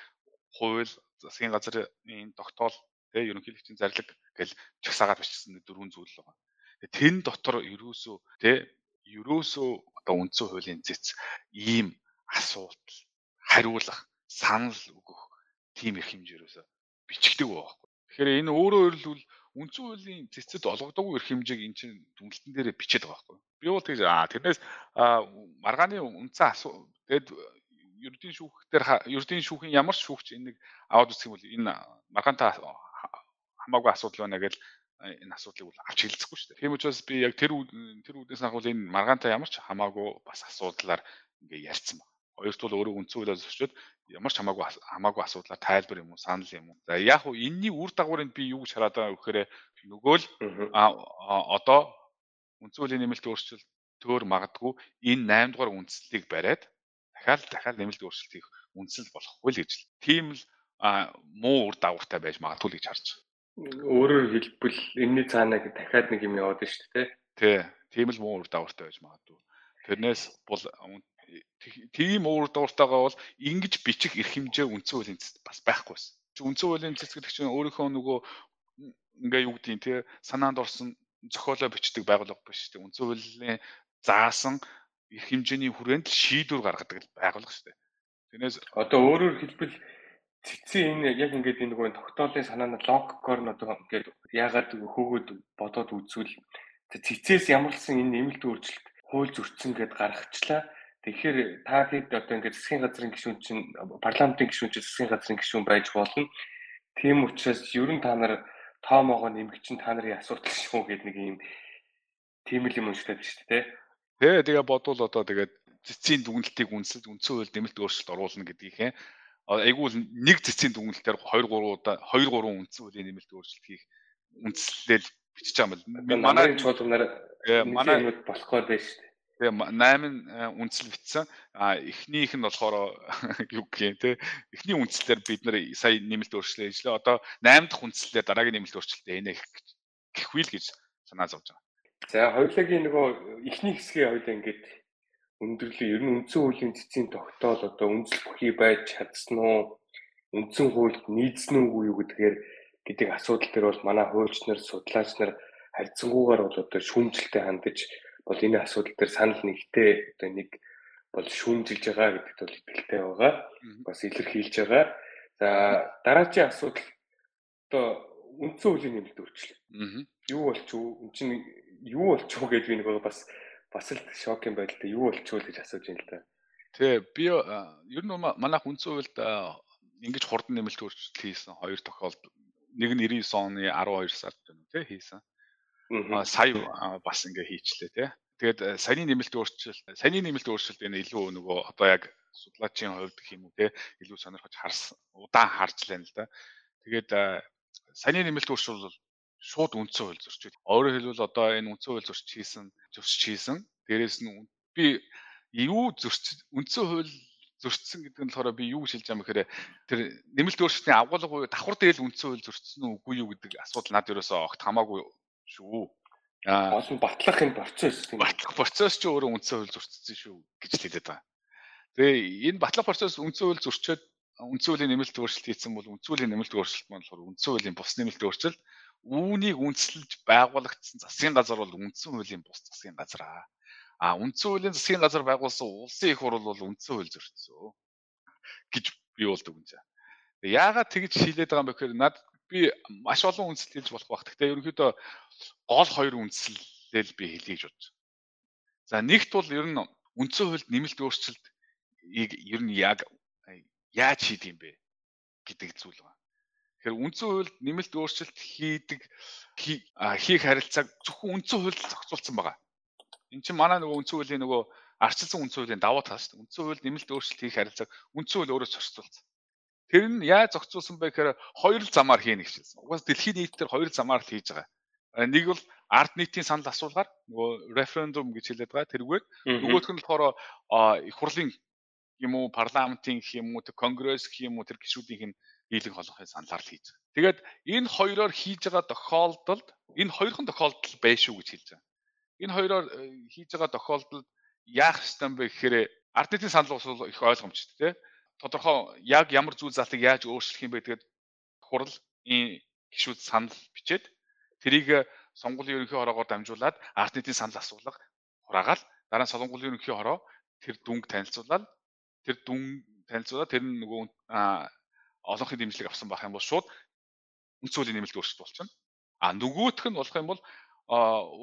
хууль засгийн газрын тогтоол тэгээ ерөнхийлөгчийн зарлаг гэл чагсаагаар бичсэн дөрвөн зүйл байгаа. Тэн дотор ерөөсөө тэ ерөөсөө одоо үндсэн хуулийн зэц ийм асуудал хариулах санал өгөх тийм их хэмжээрөөсөө бичигдэг байхгүй. Тэгэхээр энэ өөрөө өөрлөвл үндсэн хуулийн цэцэд олгодоогүй эрх хэмжээг эн чинь дүнлэлтэн дээр бичээд байгаа байхгүй. Би бол тэгж аа тэрнээс маргааны үндсэн асуу тэгэд ердийн шүүх дээр ердийн шүүхийн ямар шүүгч энийг аваад үзэх юм бол энэ маргаантай хамаагүй асуудал байна гэж энэ асуудлыг бол авч хэлцэхгүй шүү дээ. Тийм учраас би яг тэр тэр үднээс ахвал энэ маргаантай ямар ч хамаагүй бас асуудлаар ингээ ярьсан байна. Хоёрт бол өөрөө үндсэн хуулиас өчөөд ямар ч хамаагүй хамаагүй асуудлаар тайлбар юм уу, санал юм уу. За яг уу энэний үр дагаврыг би юу гэж хараад байгаа гэхээр нөгөө л одоо үндсэн хуулийн нэмэлт өөрчлөлт төр магадгүй энэ 8 дугаар үндслийг бариад дахиад дахиад нэмэлт өөрчлөлт хийх үндсэл болохгүй л гэж л. Тийм л муу үр дагавартай байж магадгүй л гэж харж байна. Өөрөөр хэлбэл энэний цаанаа дахиад нэг юм яваад шүү дээ. Тий. Тийм л муу үр дагавартай байж магадгүй. Тэрнээс бол тийм уур дууртайгаа бол ингэж бичих эрх хэмжээ үндсэн хуулийн цэцэд бас байхгүйсэн. Үндсэн хуулийн цэцэд чинь өөрийнхөө нөгөө ингээ юу гэдгийг те санаанд орсон зохиолоо бичдэг байгууллага биш дээ. Үндсэн хуулийн заасан их хэмжээний хүрээнд шийдвэр гаргадаг байгууллага шүү дээ. Тэрнээс одоо өөрөөр хэлбэл цэцэн энэ яг ингээд энэ нөгөө тогтоолын санааны логикоор нь одоо ингээд яагаад хөөгөөд бодоод үзвэл цэцээс ямарлсан энэ нэмэлт өөрчлөлт хууль зөрчсөн гэд гаргачлаа. Тэгэхээр та хэд одоо ингээд засгийн газрын гишүүн чинь парламентын гишүүн чинь засгийн газрын гишүүн байж болно. Тийм учраас ер нь та нар тоомоогоо нэмэх чинь та нарын асуудал шүү гэдэг нэг юм тийм л юм уншдаг шүү дээ. Тэ тэгээ бодвол одоо тэгээд цэцгийн дүгнэлтийг үнсэлж үндсэн хууль нэмэлт өөрчлөлт оруулна гэдгийхээ айгүй л нэг цэцгийн дүгнэлтээр 2 3 удаа 2 3 үндсэн хуулийн нэмэлт өөрчлөлт хийх үндслэл бичиж байгаа юм байна. Манай чуулганаар манай болохоор байж шүү дээ. Тэгээ 8 үндсэл бичсэн. А эхнийх нь болохоор юу гэх юм те. Эхний үндслээр бид нэр сая нэмэлт өөрчлөлт хийжлээ. Одоо 8 дахь үндслээр дараагийн нэмэлт өөрчлөлт ээнэ гэхгүй л гэж санаа зовж байгаа. За хоёулагийн нөгөө эхний хэсгийн хоёул ингээд өндөрлөө ер нь үндсэн хуулийн цэцгийн тогтоол одоо үндэслэх бүхий байж чадсан уу? Үндсэн хуульд нийцсэн үгүй юу гэдгээр гэдэг асуудал төр бол манай хуульч нар, судлаач нар харьцангуйгаар бол одоо шүүмжлэлтэй хандаж бол энэ асуудал төр санал нэгтэй одоо нэг бол шүүмжилж байгаа гэдэгт бол итгэлтэй байгаа. Бас илэрхийлж байгаа. За дараагийн асуудал одоо үндсэн хуулийн нэмэлт өөрчлөлт. Юу болчих вэ? Энд чинь юу болчих вэ би нэг бас бас л шок юм байл та юу болчихвол гэж асууж байна л да. Тий би ер нь манайх үндсэн хуульд ингэж хурдан нэмэлт өөрчлөлт хийсэн хоёр тохиолдол нэг нь 99 оны 12 сард байна тий хийсэн. Сая бас ингээ хийчлээ тий. Тэгээд саяны нэмэлт өөрчлөлт саяны нэмэлт өөрчлөлт энэ илүү нөгөө одоо яг судлаачийн хувьд гэх юм уу тий илүү сонирхож харсан удаан харж лээ л да. Тэгээд саяны нэмэлт өөрчлөлт бол шууд үндсэн хууль зөрчил. Өөрөөр хэлбэл одоо энэ үндсэн хууль зөрчиж хийсэн зөрчиж хийсэн. Дээрээс нь би юу зөрчиж үндсэн хууль зөрчсөн гэдэг нь болохоор би юу шилж байгаа юм гэхээр тэр нэмэлт өөрчлөлтийн агуулга буюу давхар дээл үндсэн хууль зөрчсөн үгүй юу гэдэг асуудал над ерөөсөө огт хамаагүй шүү. Аа олон батлах энэ процесс тийм батлах процесс ч өөрөө үндсэн хууль зөрчсөн шүү гэж хэлээд байгаа. Тэгээ энэ батлах процесс үндсэн хууль зөрчөөд үндсэн хуулийн нэмэлт өөрчлөлт хийсэн бол үндсэн хуулийн нэмэлт өөрчлөлт маань болохоор үндсэн хуулийн бус нэмэлт өөрчлөлт үүнийг үндэслэж байгуулагдсан засгийн газар бол үндсэн хуулийн бус засгийн газар аа. А үндсэн хуулийн засгийн газар байгуулсан улсын их хурл бол үндсэн хууль зөрчсөн гэж би бол дүгнэж байна. Яагаад тэгж шийдээд байгаа юм бэ гэхээр над би маш олон үндсэл хэлж болох баг. Гэхдээ ерөнхийдөө гол хоёр үндслэл би хэлье гэж бодож. За нэгт бол ер нь үндсэн хуульд нэмэлт өөрчлөлт ер нь яг яаж хийдэг юм бэ гэдэг зүйл байна. Тэгэхээр үндсэн хуульд нэмэлт өөрчлөлт хийдэг хийх харилцааг зөвхөн үндсэн хуульд зохицуулсан байгаа. Энд чинь манай нөгөө үндсэн хуулийн нөгөө арчилсан үндсэн хуулийн давуу тал шүү дээ. Үндсэн хууль нэмэлт өөрчлөлт хийх харилцааг үндсэн хууль өөрөө зохицуулсан. Тэр нь яаж зохицуулсан бэ гэхээр хоёр замаар хийнэ гэжсэн. Угаас дэлхийн нийтээр хоёр замаар л хийж байгаа. Нэг бол ард нийтийн санал асуулгаар нөгөө референдум гэж хэлээд байгаа. Тэрүүгээр нөгөөх нь болохоор их хурлын юм уу парламентын гэх юм уу конгресс гэх юм уу тэр гишүүдийнх нь дийлэн холбохын саналаар л хийж байгаа. Тэгээд энэ хоёроор хийж байгаа тохиолдолд энэ хоёрхан тохиолдол байшгүй гэж хэлж байгаа. Энэ хоёроор э, хийж байгаа тохиолдолд яах ёстой юм бэ гэхээр ард нийтийн санал бол их ойлгомжтой тий. Тодорхой яг ямар зүйл залыг яаж өөрчлөх юм бэ тэгээд хурал энэ гişүүд санал бичээд тэрийг сонгуулийн ерөнхий хороогоор дамжуулаад ард нийтийн санал асуулга хураагаал дараа нь сонгуулийн ерөнхий хороо тэр дүнг танилцуулаад тэр дүн танилцуулаад тэр нөгөө олонхын дэмжлэг авсан байх юм бол шууд үндс хуулийн нэмэлт өөрчлөлт болчихно. А нөгөөх нь болох юм бол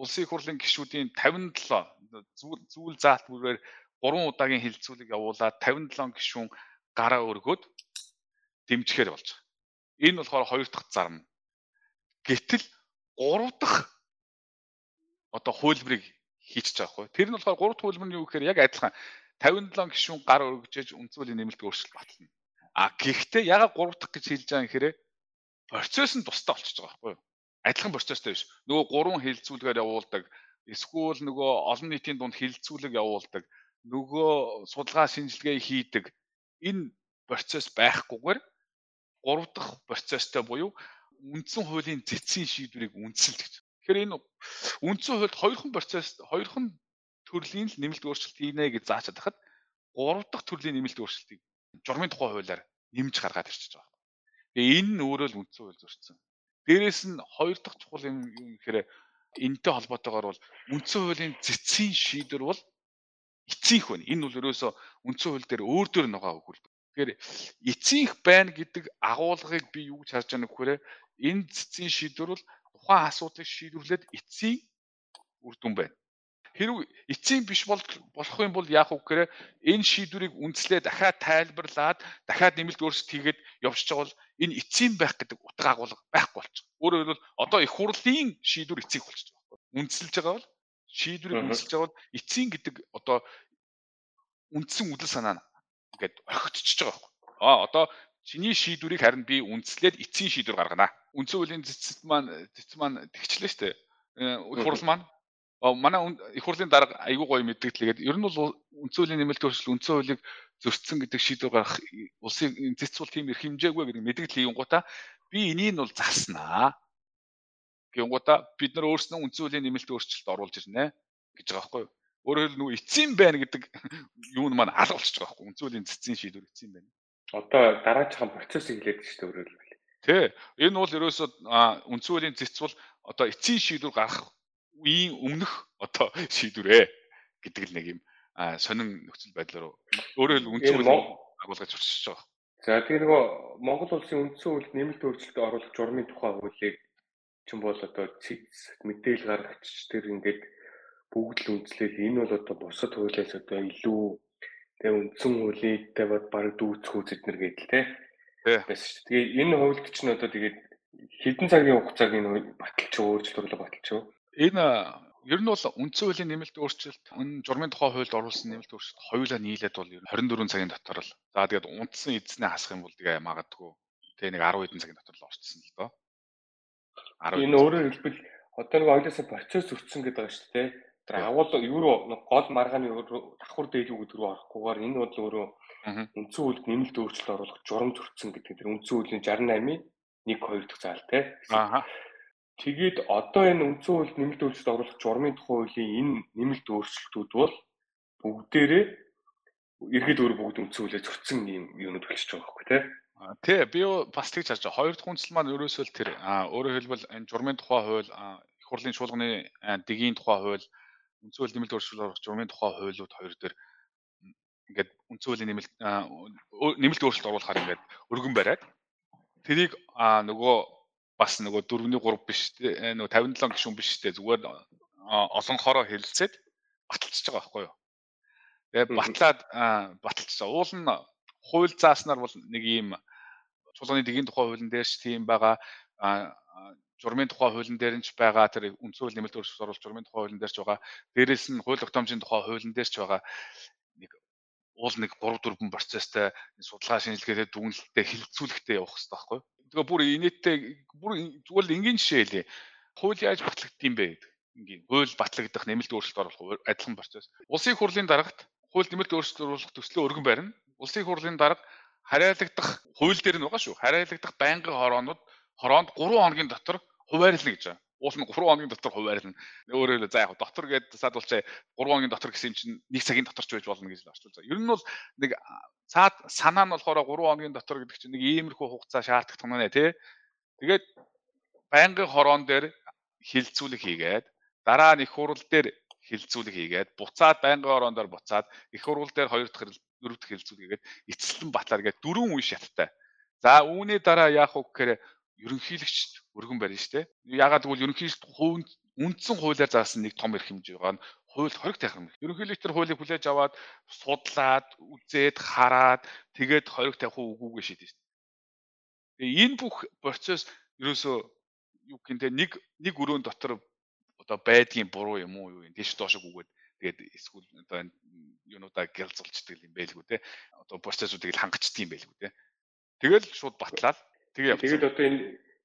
улсын их хурлын гишүүдийн 57 зүйл заалт бүрээр 3 удаагийн хилцүүлэг явуулаад 57 гишүүн гараа өргөөд дэмжихээр болж байгаа. Энэ болохоор хоёр дахь зарм. Гэтэл 3 дахь одоо хуулбарыг хийчихэж байгаа хгүй. Тэр нь болохоор 3 дахь хуулбар нь юу гэхээр яг адилхан 57 гишүүн гар өргөжж үндсүүлийн нэмэлт өөрчлөлт батлна. А гэхдээ ягаад 3 дахь гэж хэлж байгаа юм хэрэг процесс нь тусдаа болчихж байгаа байхгүй юу? Адилхан процесстэй биш. Нөгөө гурван хилцүүлгээр явуулдаг. Эсвэл нөгөө олон нийтийн дунд хилцүүлэг явуулдаг. Нөгөө судалгаа шинжилгээ хийдэг. Энэ процесс байхгүйгээр 3 дахь процесстэй буюу үндсэн хуулийн цэцгийн шийдвэрийг үндэслэж гэж. Тэгэхээр энэ үндсэн хуульд хоёрхан процесс хоёрхан төрлийн л нэмэлт өөрчлөлт хийнэ гэж заачаад хахад 3 дахь төрлийн нэмэлт өөрчлөлтийг журмын тухай хуулиар нэмж гаргаад ирчихэж байгаа. Тэгээ энэ нь өөрөө л үндсэн хууль зөрчсөн. Дээрээс нь хоёр дахь чухал юм гэхээр энэтэй холбоотойгоор бол үндсэн хуулийн цэцгийн шийдвэр бол эцсийнх байна. Энэ бол ерөөсөө үндсэн хууль дээр өөр дөр нугаа өгүүлдэг. Тэгэхээр эцсийнх байна гэдэг агуулгыг би юу гэж харж байгаа нөхөрөө энэ цэцгийн шийдвэр бол тухайн асуудлыг шийдвэрлээд эцсийн үр дүн байна. Хэрвээ эцсийн биш бол болох юм бол яах вэ гэхээр энэ шийдвэрийг үндслээ дахиад тайлбарлаад дахиад нэмэлт өөрчлөлт хийгээд явж байгаа бол энэ эцсийн байх гэдэг утга агуулга байхгүй болчих. Өөрөөр хэлбэл одоо их хурлын шийдвэр эцсийн болчих жоох. Үндсэлж байгаа бол шийдвэрийг үндсэлж байгаа бол эцсийн гэдэг одоо үндсэн үдэл санаа нь ингээд орхигдчихж байгаа байхгүй. Аа одоо чиний шийдвэрийг харин би үндслээд эцсийн шийдвэр гаргана. Үндсэн хуулийн цэцэд маань цэц маань тэгчлээ шүү дээ. Э, их хурл маань манай их хурлын дарга айгүй гоё мэдээлэлгээд ер нь бол үндсэн хуулийн нэмэлт өөрчлөлт үндсэн хуулийг зөрчсөн гэдэг шийдвэр гаргах улсын цэц цул тийм их хэмжээгүй гэдэг мэдээлэл хийнгуудаа би энийг нь бол зарснаа. Гэнгуудаа бид нар өөрснөө үндсэн хуулийн нэмэлт өөрчлөлт оруулж ирнэ гэж байгаа байхгүй юу? Өөрөөр хэлбэл нөгөө эцсийн байна гэдэг юу нь маань алга болчихж байгаа байхгүй хуулийн цэцгийн шийдвэр эцсийн байна. Одоо дараачихан процессыг хэлээд шүү дээ өөрөөр хэлбэл. Тэ. Энэ бол ерөөсөө хуулийн цэц бол одоо эцсийн шийдвэр гаргах үеийн өмнөх одоо шийдвэрээ гэдэг л нэг юм сонин нөхцөл байдлаар өөрөөр хэл хуулийг агуулгаж орчиж байгаа. За тэгээ нөгөө Монгол улсын үндсэн хуулийг нэмэлт өөрчлөлт оруулах журмын тухай хуулийг чинь бол одоо цэц мэдээлэл гаргагч тэр ингээд бүгд л үнслээл энэ бол одоо бусад хуулиас одоо илүү тэгээ үндсэн хуулийтай бод баг дүүцэх үзэд нэр гэдэл те. Тэгээс тэгээ энэ хуульд чинь одоо тэгээд хэдэн цагийн хугацааг энэ баталч өөрчлөлт баталч юу? Энэ ер нь бол үндсэн хуулийн нэмэлт өөрчлөлт энэ журмын тухай хуульд оруулсан нэмэлт өөрчлөлт хоёулаа нийлээд бол 24 цагийн дотор л за тэгээд унтсан эзнээ хасах юм бол тэгээ магадгүй тэгээ нэг 10 хэдэн цагийн дотор л орчсон л доо. Энэ өөрөөр хэлбэл одоо нэг ойлоосо процесс өртсөн гэдэг байгаа шүү дээ. Тэр агуул евро гол маргааны давхар дээлүү гэдэг рүү орохгүйгээр энэ бол өөрөө үндсэн хуулид нэмэлт өөрчлөлт оруулах журам зөрчсөн гэдэг тэр үндсэн хуулийн 68-ийн 1 2 дахь заал те. Аа Тэгээд одоо энэ үндсэн хуульд нэмэлт өөрчлөлт оруулах журмын тухай хуулийн энэ нэмэлт өөрчлөлтүүд бол бүгдээрээ ерхэд өөр бүгд үндсэн хуулиар зөрчсөн юм юунууд болчихж байгаа байхгүй тий. Тий би бас тэгж харж байгаа. Хоёр дахь хүнсэл маань ерөөсөө л тэр өөрөөр хэлбэл энэ журмын тухай хууль их хурлын чуулганы дэгийн тухай хууль үндсэн хууль нэмэлт өөрчлөлт оруулах журмын тухай хуулиуд хоёр дээр ингээд үндсэн хуулийн нэмэлт нэмэлт өөрчлөлт оруулахаар ингээд өргөн бариад тэрийг нөгөө бас нөгөө 4-ний 3 биш те нөгөө 57 гишүүн биш те зүгээр олонхороо хэлэлцээд баталчихж байгаа байхгүй юу. Тэгээ батлаад баталчихсан. Уул нь хууль зааснаар бол нэг ийм чуулганы дэгийн тухай хуулийн дээр ч тийм байгаа журмын тухай хуулийн дээр нь ч байгаа тэр хууль нэмэлт өөрчлөлт оруулах журмын тухай хуулийн дээр ч байгаа. Дээрээс нь хууль тогтоомжийн тухай хуулийн дээр ч байгаа. Нэг уул нэг 3 4 процесстэй судалгаа шинжилгээтэй дүгнэлттэй хилцүүлэхтэй явах хэрэгтэй байхгүй тэгээ бүр инээдтэй бүр зүгээр энгийн жишээ хэлээ. Хууль яаж батлагдсан бэ гэдэг. Ингийн хууль батлагдах нэмэлт өөрчлөлт оруулах адилхан процесс. Улсын хурлын дарагт хууль нэмэлт өөрчлөлт оруулах төслөө өргөн барина. Улсын хурлын дарга хараалагдах хууль дээр нь байгаа шүү. Хараалагдах байнгын хороонууд хороонд 3 хоногийн дотор хуваарлана гэж байна уул нь 3 хоногийн дотор хуваарлна. Өөрөөр хэлбэл за яг дотор гээд садвалчаа 3 хоногийн дотор гэсэн чинь 1 цагийн дотор ч байж болно гэж орчуулж байгаа. Ер нь бол нэг цаад санаа нь болохоор 3 хоногийн дотор гэдэг чинь нэг иймэрхүү хугацаа шаарддаг юм нэ тий. Тэгээд байнгын хороон дээр хилцүүлэг хийгээд дараа нь их хурал дээр хилцүүлэг хийгээд буцаад байнгын хороон дээр буцаад их хурал дээр хоёр дахь дөрөв дэх хилцүүлэг хийгээд эцэслэн батлаар гээд дөрвөн үе шаттай. За үүний дараа яах вэ гэхээр ерөнхийлөгчд өргөн шүү дээ. Ягаад гэвэл ерөнхийдөө хувь үндсэн хуулиар заасан нэг том эрх хэмжээ байгаа нь хууль хориг тайхам. Ерөнхийлөгч тэр хуулийг хүлээж аваад судлаад, үзээд, хараад тэгээд хориг тавих үгүйгээ шийдэж дээ. Тэгээ энэ бүх процесс ерөөсөө юу гэнтэй нэг нэг өрөөнд дотор одоо байдгийн буруу юм уу юу юм тийш доошог үгээд тэгээд эсвэл одоо юунуудаа гялзуулцдаг юм байлгүй те. Одоо процессуудыг л хангачдаг юм байлгүй те. Тэгэл шууд батлаад Тэгээ явсан. Тэгээд одоо энэ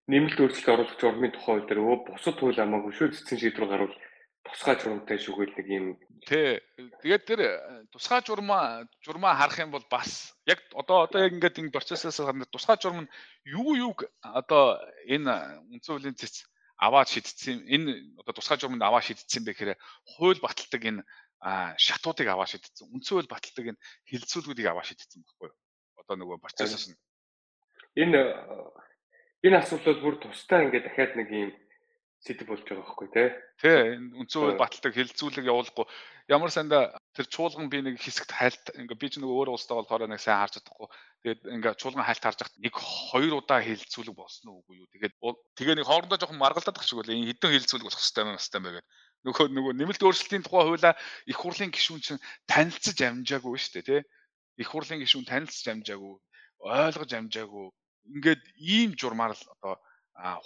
нэмэлт өөрчлөлт оруулах журмын тухай дээр өө бусад хууль амаагүй шүү цэцэн шийдвэр гарвал тусгай журамтай шүгэл нэг юм. Тий. Тэгээд тэр э, тусгай журмаа журмаа харах юм бол бас яг одоо одоо яг ингээд энэ процессээс харна тусгай журам нь юу юуг одоо энэ үндсэн хуулийн цэц аваад шийдсэн энэ одоо тусгай журманд аваад шийдсэн бэ гэхээр хууль баталдаг энэ шатуудыг аваад шийдсэн. Үндсэн хууль баталдаг энэ хилцүүлгүүдийг аваад шийдсэн байхгүй юу? Одоо нөгөө процессээс нь энэ энэ асуудал бүр тусдаа ингээд дахиад нэг юм сэдв болж байгаа байхгүй тий. Тий, үндсэн хууль баталдаг хилцүүлэг явуулахгүй ямар санда тэр чуулган би нэг хэсэгт хайлт ингээ би ч нэг өөр улстай болохоор нэг сайн харж чадахгүй. Тэгээд ингээ чуулган хайлт харж хахад нэг хоёр удаа хилцүүлэг болсон уу үгүй юу. Тэгээд тэгээ нэг хоорондоо жоохон маргалдаад тах шиг үл энэ хэдэн хилцүүлэг болох хэвээр байна хэвээр байгаад. Нөгөө нөгөө нэмэлт өөрчлөлтийн тухай хуулаа их хурлын гишүүн чинь танилцж амжаагүй шүү дээ тий. Их хурлын гишүүн танилцж амжаагүй, ойлгож амжаагүй. Ингээд ийм журмаар л одоо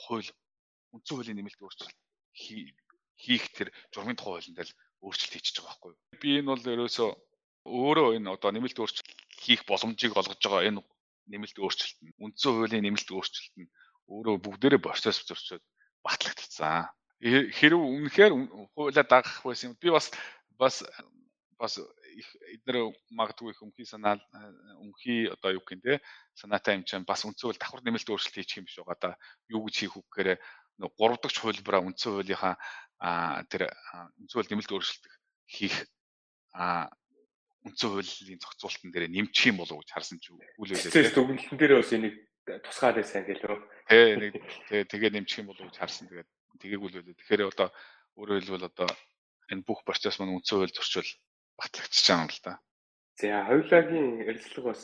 хууль үндсэн хуулийн нэмэлт өөрчлөлт хийх тэр журмын тухай хуулинд л өөрчлөлт хийчихэж байгаа байхгүй юу. Би энэ бол ерөөсөө өөрөө энэ одоо нэмэлт өөрчлөлт хийх боломжийг олгож байгаа энэ нэмэлт өөрчлөлт нь үндсэн хуулийн нэмэлт өөрчлөлт нь өөрөө бүгдээрээ процесс зөрчөөд батлагдсан. Хэрв үнэхээр хуулиа дагах байсан би бас бас бас их эдгээр магадгүй их өмхий санаа өмхий одоо юу гэх юм те санаатай юм чинь бас үндсэн хууль давхар нэмэлт өөрчлөлт хийчих юм биш байгаа да юу гэж хийх үг гэхээр 3 дахь хуулбараа үндсэн хуулийнхаа тэр үндсэн хууль нэмэлт өөрчлөлт хийх үндсэн хуулийн зохицуултан дээр нэмчих юм болов уу гэж харсан ч үгүй л байлаа. Дүгнэлтэн дээр бас энийг тусгаад байсан гэлөө. Тий, нэг тий тэгээ нэмчих юм болов уу гэж харсан. Тэгээд тэгээгүй л байлаа. Тэгэхээр одоо өөрөөр хэлбэл одоо энэ бүх процесс маань үндсэн хууль зөрчил батлагдчихж байгаа юм л да. За хоёулагийн ярилцлага бас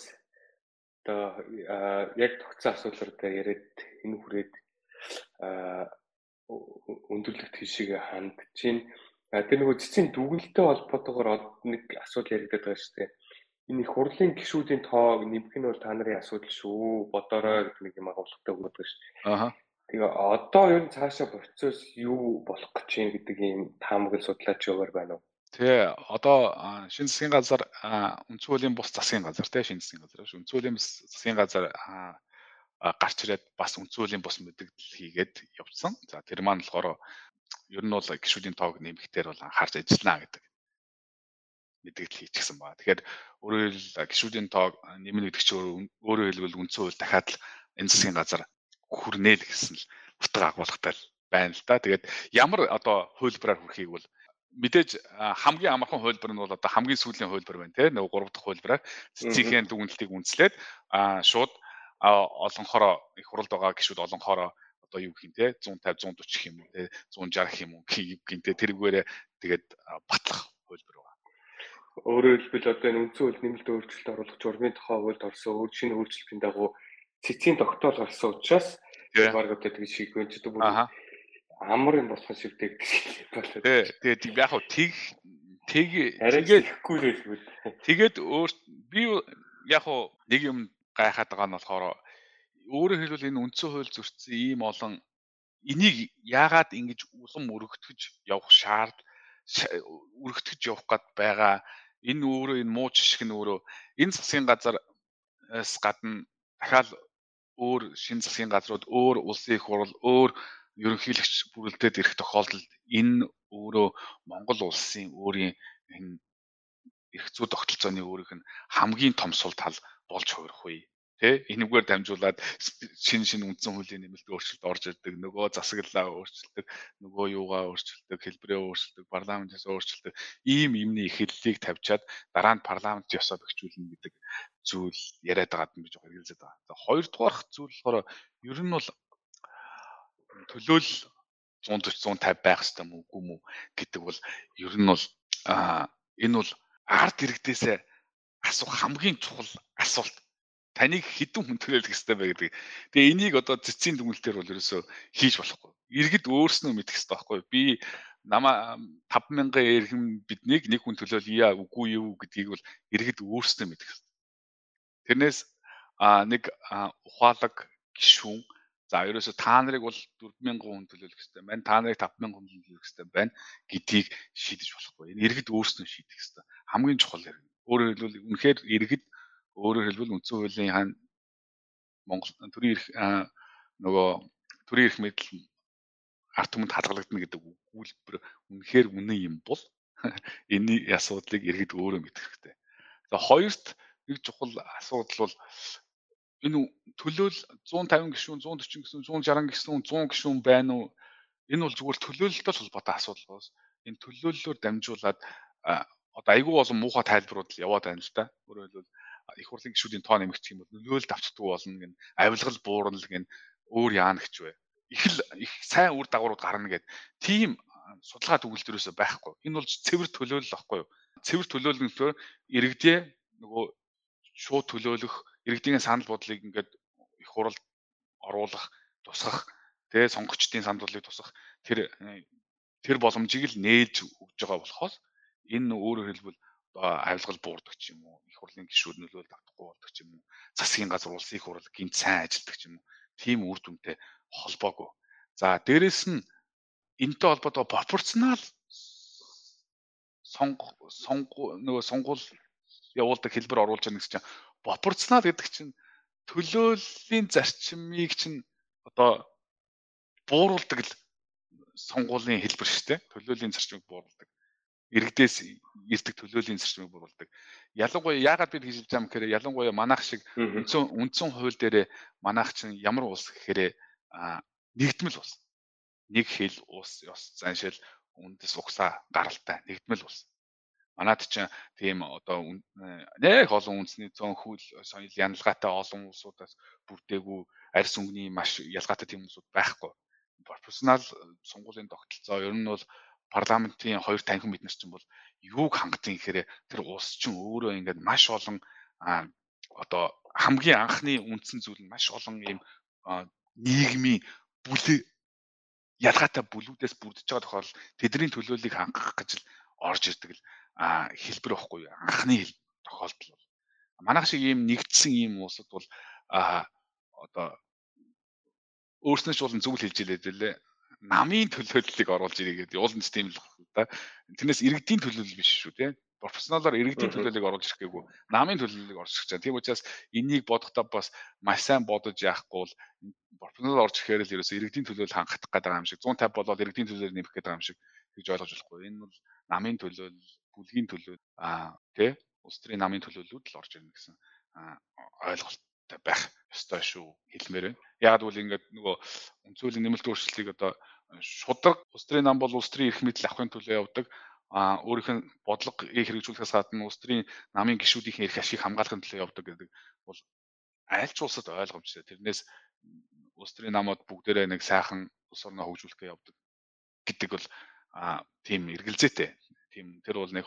одоо яг тогтсон асуудлаар дээр яриад энэ хүрээд өндөрлөгт хишиг ханд чинь тэр нөгөө цэцгийн дүгнэлттэй холбоотойгоор нэг асуудал яригдаад байгаа шүү дээ. Энэ их хурлын гишүүдийн тоог нэмэх нь бол та нарын асуудал шүү. Бодорой гэдэг нэг юм агуулгатай өгöd байгаа шүү. Аа. Тэгээ одоо ер нь цаашаа процесс юу болох гэж юм гэдэг ийм таамаглал судлаач өгөр байна уу? Тий, одоо шинэ засгийн газар хуулийн бус засгийн газар тий шинэ засгийн газар шүү. Үндсэн хуулийн засгийн газар гарч ирээд бас үнцүүлийн бус мэдээлэл хийгээд явцсан. За тэр маань болохоор ер нь бол гişүүдийн тоог нэмэхтэр бол анхаарч ажиллана гэдэг мэдээлэл хийчихсэн ба. Тэгэхээр өөрөөр хэл гişүүдийн тоог нэмнэ гэдэг чинь өөрөөр хэлбэл үндсэн хууль дахиад л энэ засгийн газар хүрнэ л гэсэн л утга агуулгатай байна л да. Тэгээд ямар одоо хуулбараар хүрэхийг бол мэдээж хамгийн амархан хуулбар нь бол одоо хамгийн сүүлийн хуулбар байна тийм нэг 3 дахь хуулбараар цэцгийн дүгнэлтийг үндэслээд а шууд олонхороо их хуралд байгаа гişүүд олонхороо одоо юу гэх юм те 150 140 юм уу те 160 юм уу гин те тэргээрээ тэгээд батлах хөлбөр байгаа. Өөрөөр хэлбэл одоо энэ үндсэн хууль нэмэлт өөрчлөлт оруулах журмын тухай хуульд орсон өөр шинэ өөрчлөлтийн дагуу цэцгийн тогтоол гарсан учраас баг одоо тэгж шийдвэн ч гэдэг бүр амар юм болох шивдэг гэж болоо. Тэгээд яг хөө тэг тэг тэгээд ихгүй л хэлбэл тэгээд өөр би яг хөө нэг юм гайхаад байгаа нь болохоор өөрөөр хэлбэл энэ үндсэн хууль зөрчсөн ийм олон энийг яагаад ингэж улам өргөтгөж явах шаард өргөтгөж явах гээд байгаа энэ өөрөө энэ муу жишг нь өөрөө энэ засгийн газараас гадна дахиад өөр шин засгийн газрууд өөр улсын их хурл өөр ерөнхийлөгч бүрэлдээд ирэх тохиолдолд энэ өөрөө Монгол улсын өөрийн энэ эрх зүй тогтолцооны өөрийнх нь хамгийн том сул тал болж хувирах үе. Тэ энэгээр дамжуулаад шин шин үндсэн хуулийн нэмэлт өөрчлөлт орж ирдэг. Нөгөө засаглалаа өөрчилдөг, нөгөө юугаа өөрчилдөг, хэлбэрээ өөрчилдөг, парламент ёсоо өөрчилдөг. Ийм юмны эхлэлийг тавьчаад дараа нь парламент ёсоо бэхжүүлнэ гэдэг зүйл яриад байгаад юм гэж хэрэгэлзээд байгаа. За хоёрдугаарх зүйл болохоор ер нь бол төлөөл 140 150 байх хэрэгтэй мүү үгүй мүү гэдэг бол ер нь бол энэ бол ард иргэдээсээ асуух хамгийн чухал асуулт. Таныг хідэн хүн төлөөлөх ёстой бай гэдэг. Тэгээ энийг одоо цэцгийн дүгнэлтээр бол ерөөсөө хийж болохгүй. Иргэд өөрснөө мэдэх ёстой байхгүй. Би намаа 5000 эрхэм биднийг нэг хүн төлөөлъя үгүй юу гэдгийг бол иргэд өөрснөө мэдэх ёстой. Тэрнээс а нэг ухаалаг гişүүн за ерөөсө та нарыг бол 4000 хүн төлөөлөх ёстой байна. Та нарыг 5000 хүн төлөөлөх ёстой байна гэдгийг шийдэж болохгүй. Энэ иргэд өөрснөө шийдэх ёстой. Хамгийн чухал хэрэг. Өөрөөр хэлбэл үнэхээр иргэд өөрөөр хэлбэл үндсэн хуулийн хаан Монгол төрийн эрх нөгөө төрийн эрх мэдэл арт түмэнд хадгалагдана гэдэг үйлбэр үнэхээр үнэн юм бол энэ асуудлыг иргэд өөрөө мэдэх хэрэгтэй. За хоёрт нэг чухал асуудал бол энэ төлөөл 150 гишүүн 140 гишүүн 160 гишүүн 100 гишүүн байна уу? Энэ бол зүгээр төлөөлөлтөд холбоотой асуудал гоос. Энэ төлөөллөөр дамжуулаад одоо айгүй болон муухай тайлбарууд л яваад байна л да. Өөрөөр хэлбэл их хурлын гишүүдийн тоо нэмэгдэх юм бол нөлөөлөлд авчдаг болно гэн авилгал буурнал гэн өөр яана гэж вэ. их л их сайн үр дагаврууд гарна гэдэг тийм судалгаа төгөлдрөөсөө байхгүй. Энэ бол цэвэр төлөөлөл баггүй юу? Цэвэр төлөөлөл нь иргэдээ нөгөө шууд төлөөлөх, иргэдийн санал бодлыг ингээд их хурал оруулах, тусгах, тэгээ сонгогчдын санал бодлыг тусгах тэр тэр боломжийг л нээж өгж байгаа болохоос энэ өөрөөр хэлбэл авилгал буурдаг ч юм уу, их хурлын гишүүд нөлөөлөлт авахгүй болдог ч юм уу, засгийн газар улсын их хурл гинт сайн ажилдаг ч юм уу. Тийм үр дүнтэй холбоогүй. За дээрэс нь энэтэй холбоотой пропорционал сонго сонго нөгөө сонгуул явуулдаг хэлбэр оруулж байгаа гэсэн чинь пропорционал гэдэг чинь төлөөллийн зарчмыг чинь одоо бууруулдаг л сонгуулийн хэлбэр шүү дээ. Төлөөллийн зарчмыг бууруулдаг иргэдээс ирдэг төлөөлийн зарчмыг бууруулдаг. Ялангуяа яагаад бид хийж байгаа юм гэхээр ялангуяа манайх шиг үндсэн үндсэн хууль дээр манайх чинь ямар улс гэхээр нэгдмэл улс. Нэг хэл улс ёс заншил үндэс угсаа гаралтай нэгдмэл улс. Манайд чинь тийм одоо нэг олон үндэсний зөөн хөл соёл яналгаатай олон улсуудаас бүрдээгүй арьс өнгөний маш ялгаатай тийм улсууд байхгүй. Профессионал сонгуулийн тогтолцоо ер нь бол парламентын хоёр танхим бид нар чинь бол юуг хангадаг гэхээр тэр улс чинь өөрөө ингээд маш олон одоо хамгийн анхны үндсэн зүйл нь маш олон ийм нийгмийн бүлэг ялгаатай бүлүүдээс бүрдэж байгаа тохиолдол тэдний төлөөллийг хангах гэж л орж ирдэг л хэлбэр байхгүй юу. Анхны тохиолдол бол манайх шиг ийм нэгдсэн ийм улсад бол одоо өөрснөө ч болон зүйл хэлж илээд лээ. Намын төлөөллийг оруулж ирэх гэдэг уулын систем л байна да. Тэрнээс иргэдийн төлөөлөл биш шүү тий. Профессионалаар иргэдийн төлөөллийг оруулж ирэх гээгүй. Намын төлөөллийг оруулж ирэх гэж. Тийм учраас энийг бодохдоо бас маш сайн бодож яахгүй бол профессионал орж ирэхээр л ерөөсө иргэдийн төлөөлөл хангах гэдэг юм шиг 150 болоод иргэдийн төлөөлөл нэмэх гэдэг юм шиг гэж ойлгож болохгүй. Энэ бол намын төлөөлөл бүлгийн төлөөлөл аа тий улс төрийн намын төлөөллүүд л орж ирнэ гэсэн ойлголттой байх ёстой шүү хэлмээр байна. Яг бол ингээд нөгөө үнцөлийн нэмэлт өөрчлөлтийг одоо шудраг улс төрийн нам бол улс төрийн эрх мэдэл авахын төлөө явдаг а өөрийнх нь бодлого хэрэгжүүлэхээс гадна улс төрийн намын гишүүдийн эрх ашиг хамгаалахын төлөө явдаг гэдэг бол аль ч улсад ойлгомжтой. Тэрнээс улс төрийн намууд бүгдээрээ нэг сайхан улс орноо хөгжүүлэхээ явдаг гэдэг бол а тийм эргэлзээтэй. Тийм тэр бол нэг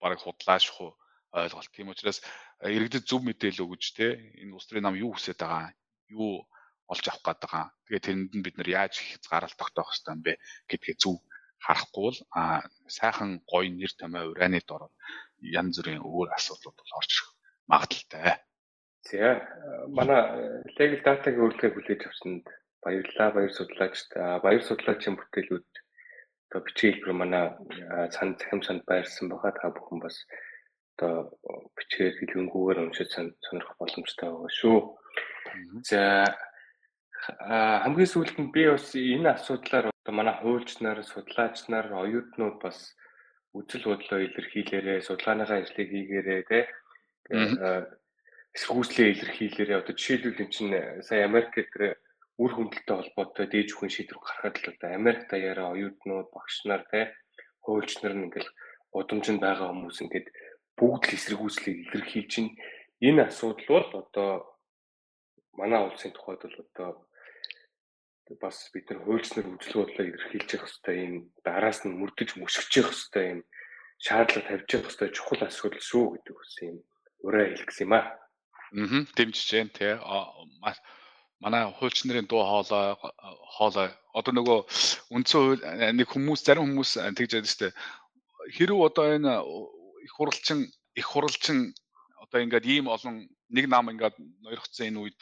бараг худлааш хуу ойлголт. Тийм учраас иргэдэд зөв мэдээлэл өгөж те энэ улс төрийн нам юу хүсэж байгаа, юу олж авах гээд байгаа. Тэгээ тэрэнд нь бид нар яаж хязгаарлалт тогтоох хэрэгтэй юм бэ гэдгээ зөв харахгүй бол а сайхан гоё нэр томьёо урайны дор янз бүрийн өөр асуудлууд бол орж ирэх магадaltaй. За манай legal data-гийн үйлдвэрийг хүлээж авсанд баярлалаа. Баяр судлаачд баяр судлаачийн бүтээлүүд одоо бичгийн хэлбэр манай цан захим санд байрсан байгаа. Та бүхэн бас одоо бичгээр хэлэнгүүгээр уншиж сонирхох боломжтой байгаа шүү. За хамгийн сүүлд нь би бас энэ асуудлаар одоо манай хуульч нар, судлаач нар, оюутнууд бас үжил бодлоо илэрхийлээрээ, судалгааныхаа ажлыг хийгээрээ те эсвгүүцлээ илэрхийлээрээ одоо жишээлбэл эн чинь сая Америк дээр үр хөндлөлтөй холбоотой дээж бүхэн шийдвэр гаргахад л одоо Америк даяараа оюутнууд, багш нар те хуульч нар ингээл гудамжинд байгаа хүмүүс ингээд бүгд л эсэргүүцлийг илэрхийлж чинь энэ асуудал бол одоо манай улсын тухайд бол одоо бас бид нар хуульчнаар үжил бодлоо илэрхийлж явах хэрэгтэй юм дараас нь мөрдөж мөшгөж явах хэрэгтэй юм шаардлага тавьж явах хэрэгтэй чухал асуудал шүү гэдэг ус юм ураа хэлгсэн юм аа. Аа дэмжиж जैन тий. Манай хуульч нарын дуу хоолой хоолой одоо нөгөө үндсэн хууль нэг хүмүүс зарим хүмүүс тэгж яадаг шүү дээ. Хэрв одоо энэ их хуралчин их хуралчин одоо ингээд ийм олон нэг нам ингээд ноёрхцсан энэ үед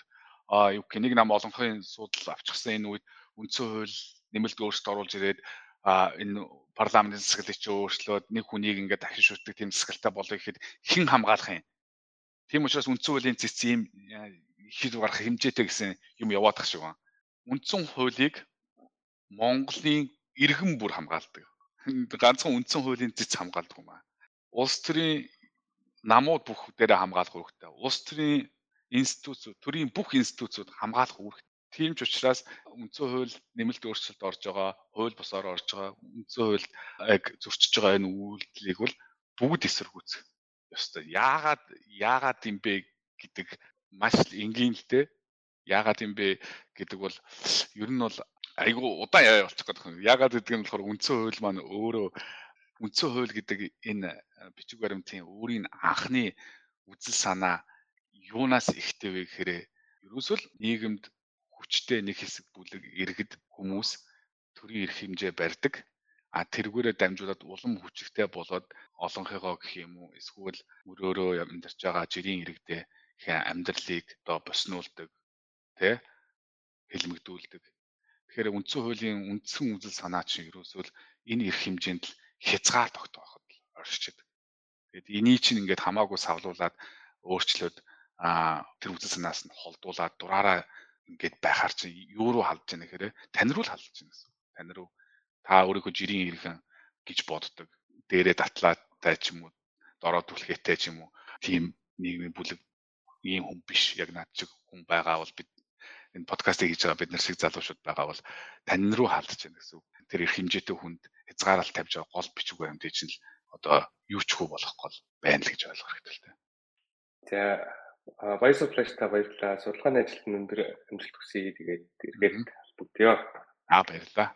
а юу гэх нэг нам олонхын судал авчихсан энэ үед үндсэн хууль нэмэлт өөрчлөлт оруулж ирээд а энэ парламентын засаглалыг чи өөрчлөөд нэг хүнийг ингээд дахин шүтдэг тийм засаглалтай болоё гэхэд хэн хамгаалах юм? Тийм учраас үндсэн хуулийн цэц ийм хэд гарах хэмжээтэй гэсэн юм яваадах шиг байна. Үндсэн хуулийг Монголын иргэн бүр хамгаалдаг. Ганцхан үндсэн хуулийн цэц хамгаалдаг юм аа. Улс төрийн намууд бүх дээрээ хамгаалах үүрэгтэй. Улс төрийн институцүүд, төрийн бүх институцүүд хамгаалах үүрэгтэй. Тийм ч учраас үндсэн хууль нэмэлт өөрчлөлт орж байгаа, хууль босоор орж байгаа, үндсэн хуульд яг зөрчиж байгаа энэ үйлдэлийг бол бүгд эсэргүүцэх ёстой. Яагаад яагаад юм бэ гэдэг маш энгийн л дээ. Яагаад юм бэ гэдэг бол ер нь бол айгу удаан яа болчих гэдэг юм. Яагаад гэдэг нь болохоор үндсэн хууль маань өөрөө үндсэн хууль гэдэг энэ бичиг баримтын өөрийн анхны үзэл санаа юунаас ихтэй вэ гэхээр ерөөсөл нийгэмд хүчтэй нэг хэсэг бүлэг иргэд хүмүүс төрийн эрх хэмжээ барьдаг. А тэргүүрээ дамжуулаад улам хүчтэй болоод олонхыгоо гэх юм уу эсвэл мөрөөрөө амьдарч байгаа жирийн иргэдээ амьдралыг одоо боснуулдаг тий хэлмэгдүүлдэг. Тэгэхээр үндсэн хуулийн үндсэн үзэл санаа чинь ерөөсөө энэ эрх хэмжээнд л хязгаар тогтооход оршиж байгаа. Тэгээд энийг чинь ингээд хамаагүй савлуулад өөрчлөөд а тэр үзэл санаас нь холдуулаад дураараа ингээд байхаар чинь юу руу халдж яана гэхээр тань руу л халдж байна гэсэн. Тань руу та өөрийнхөө жирийн иргэн гэж боддог. Дээрээ татлаатай ч юм уу, дороо түлхээтэй ч юм уу, тийм нийгмийн бүлэг ийм хүн биш. Яг над шиг хүн байгаа бол бид энэ подкастыг хийж байгаа бид нар шиг залуучууд байгаа бол тань руу халдж байна гэсэн. Тэр их хэмжээтэй хүнд хязгаарлалт тавьж байгаа гол бичиг баримт чинь л одоо юу ч хөө болох гол байна л гэж ойлгох хэрэгтэй. За Vice Flash та баярлалаа. Судалгааны ажилд өндөр амжилт хүсье. Тэгээд эргээд холбогдъё. Аа баярлалаа.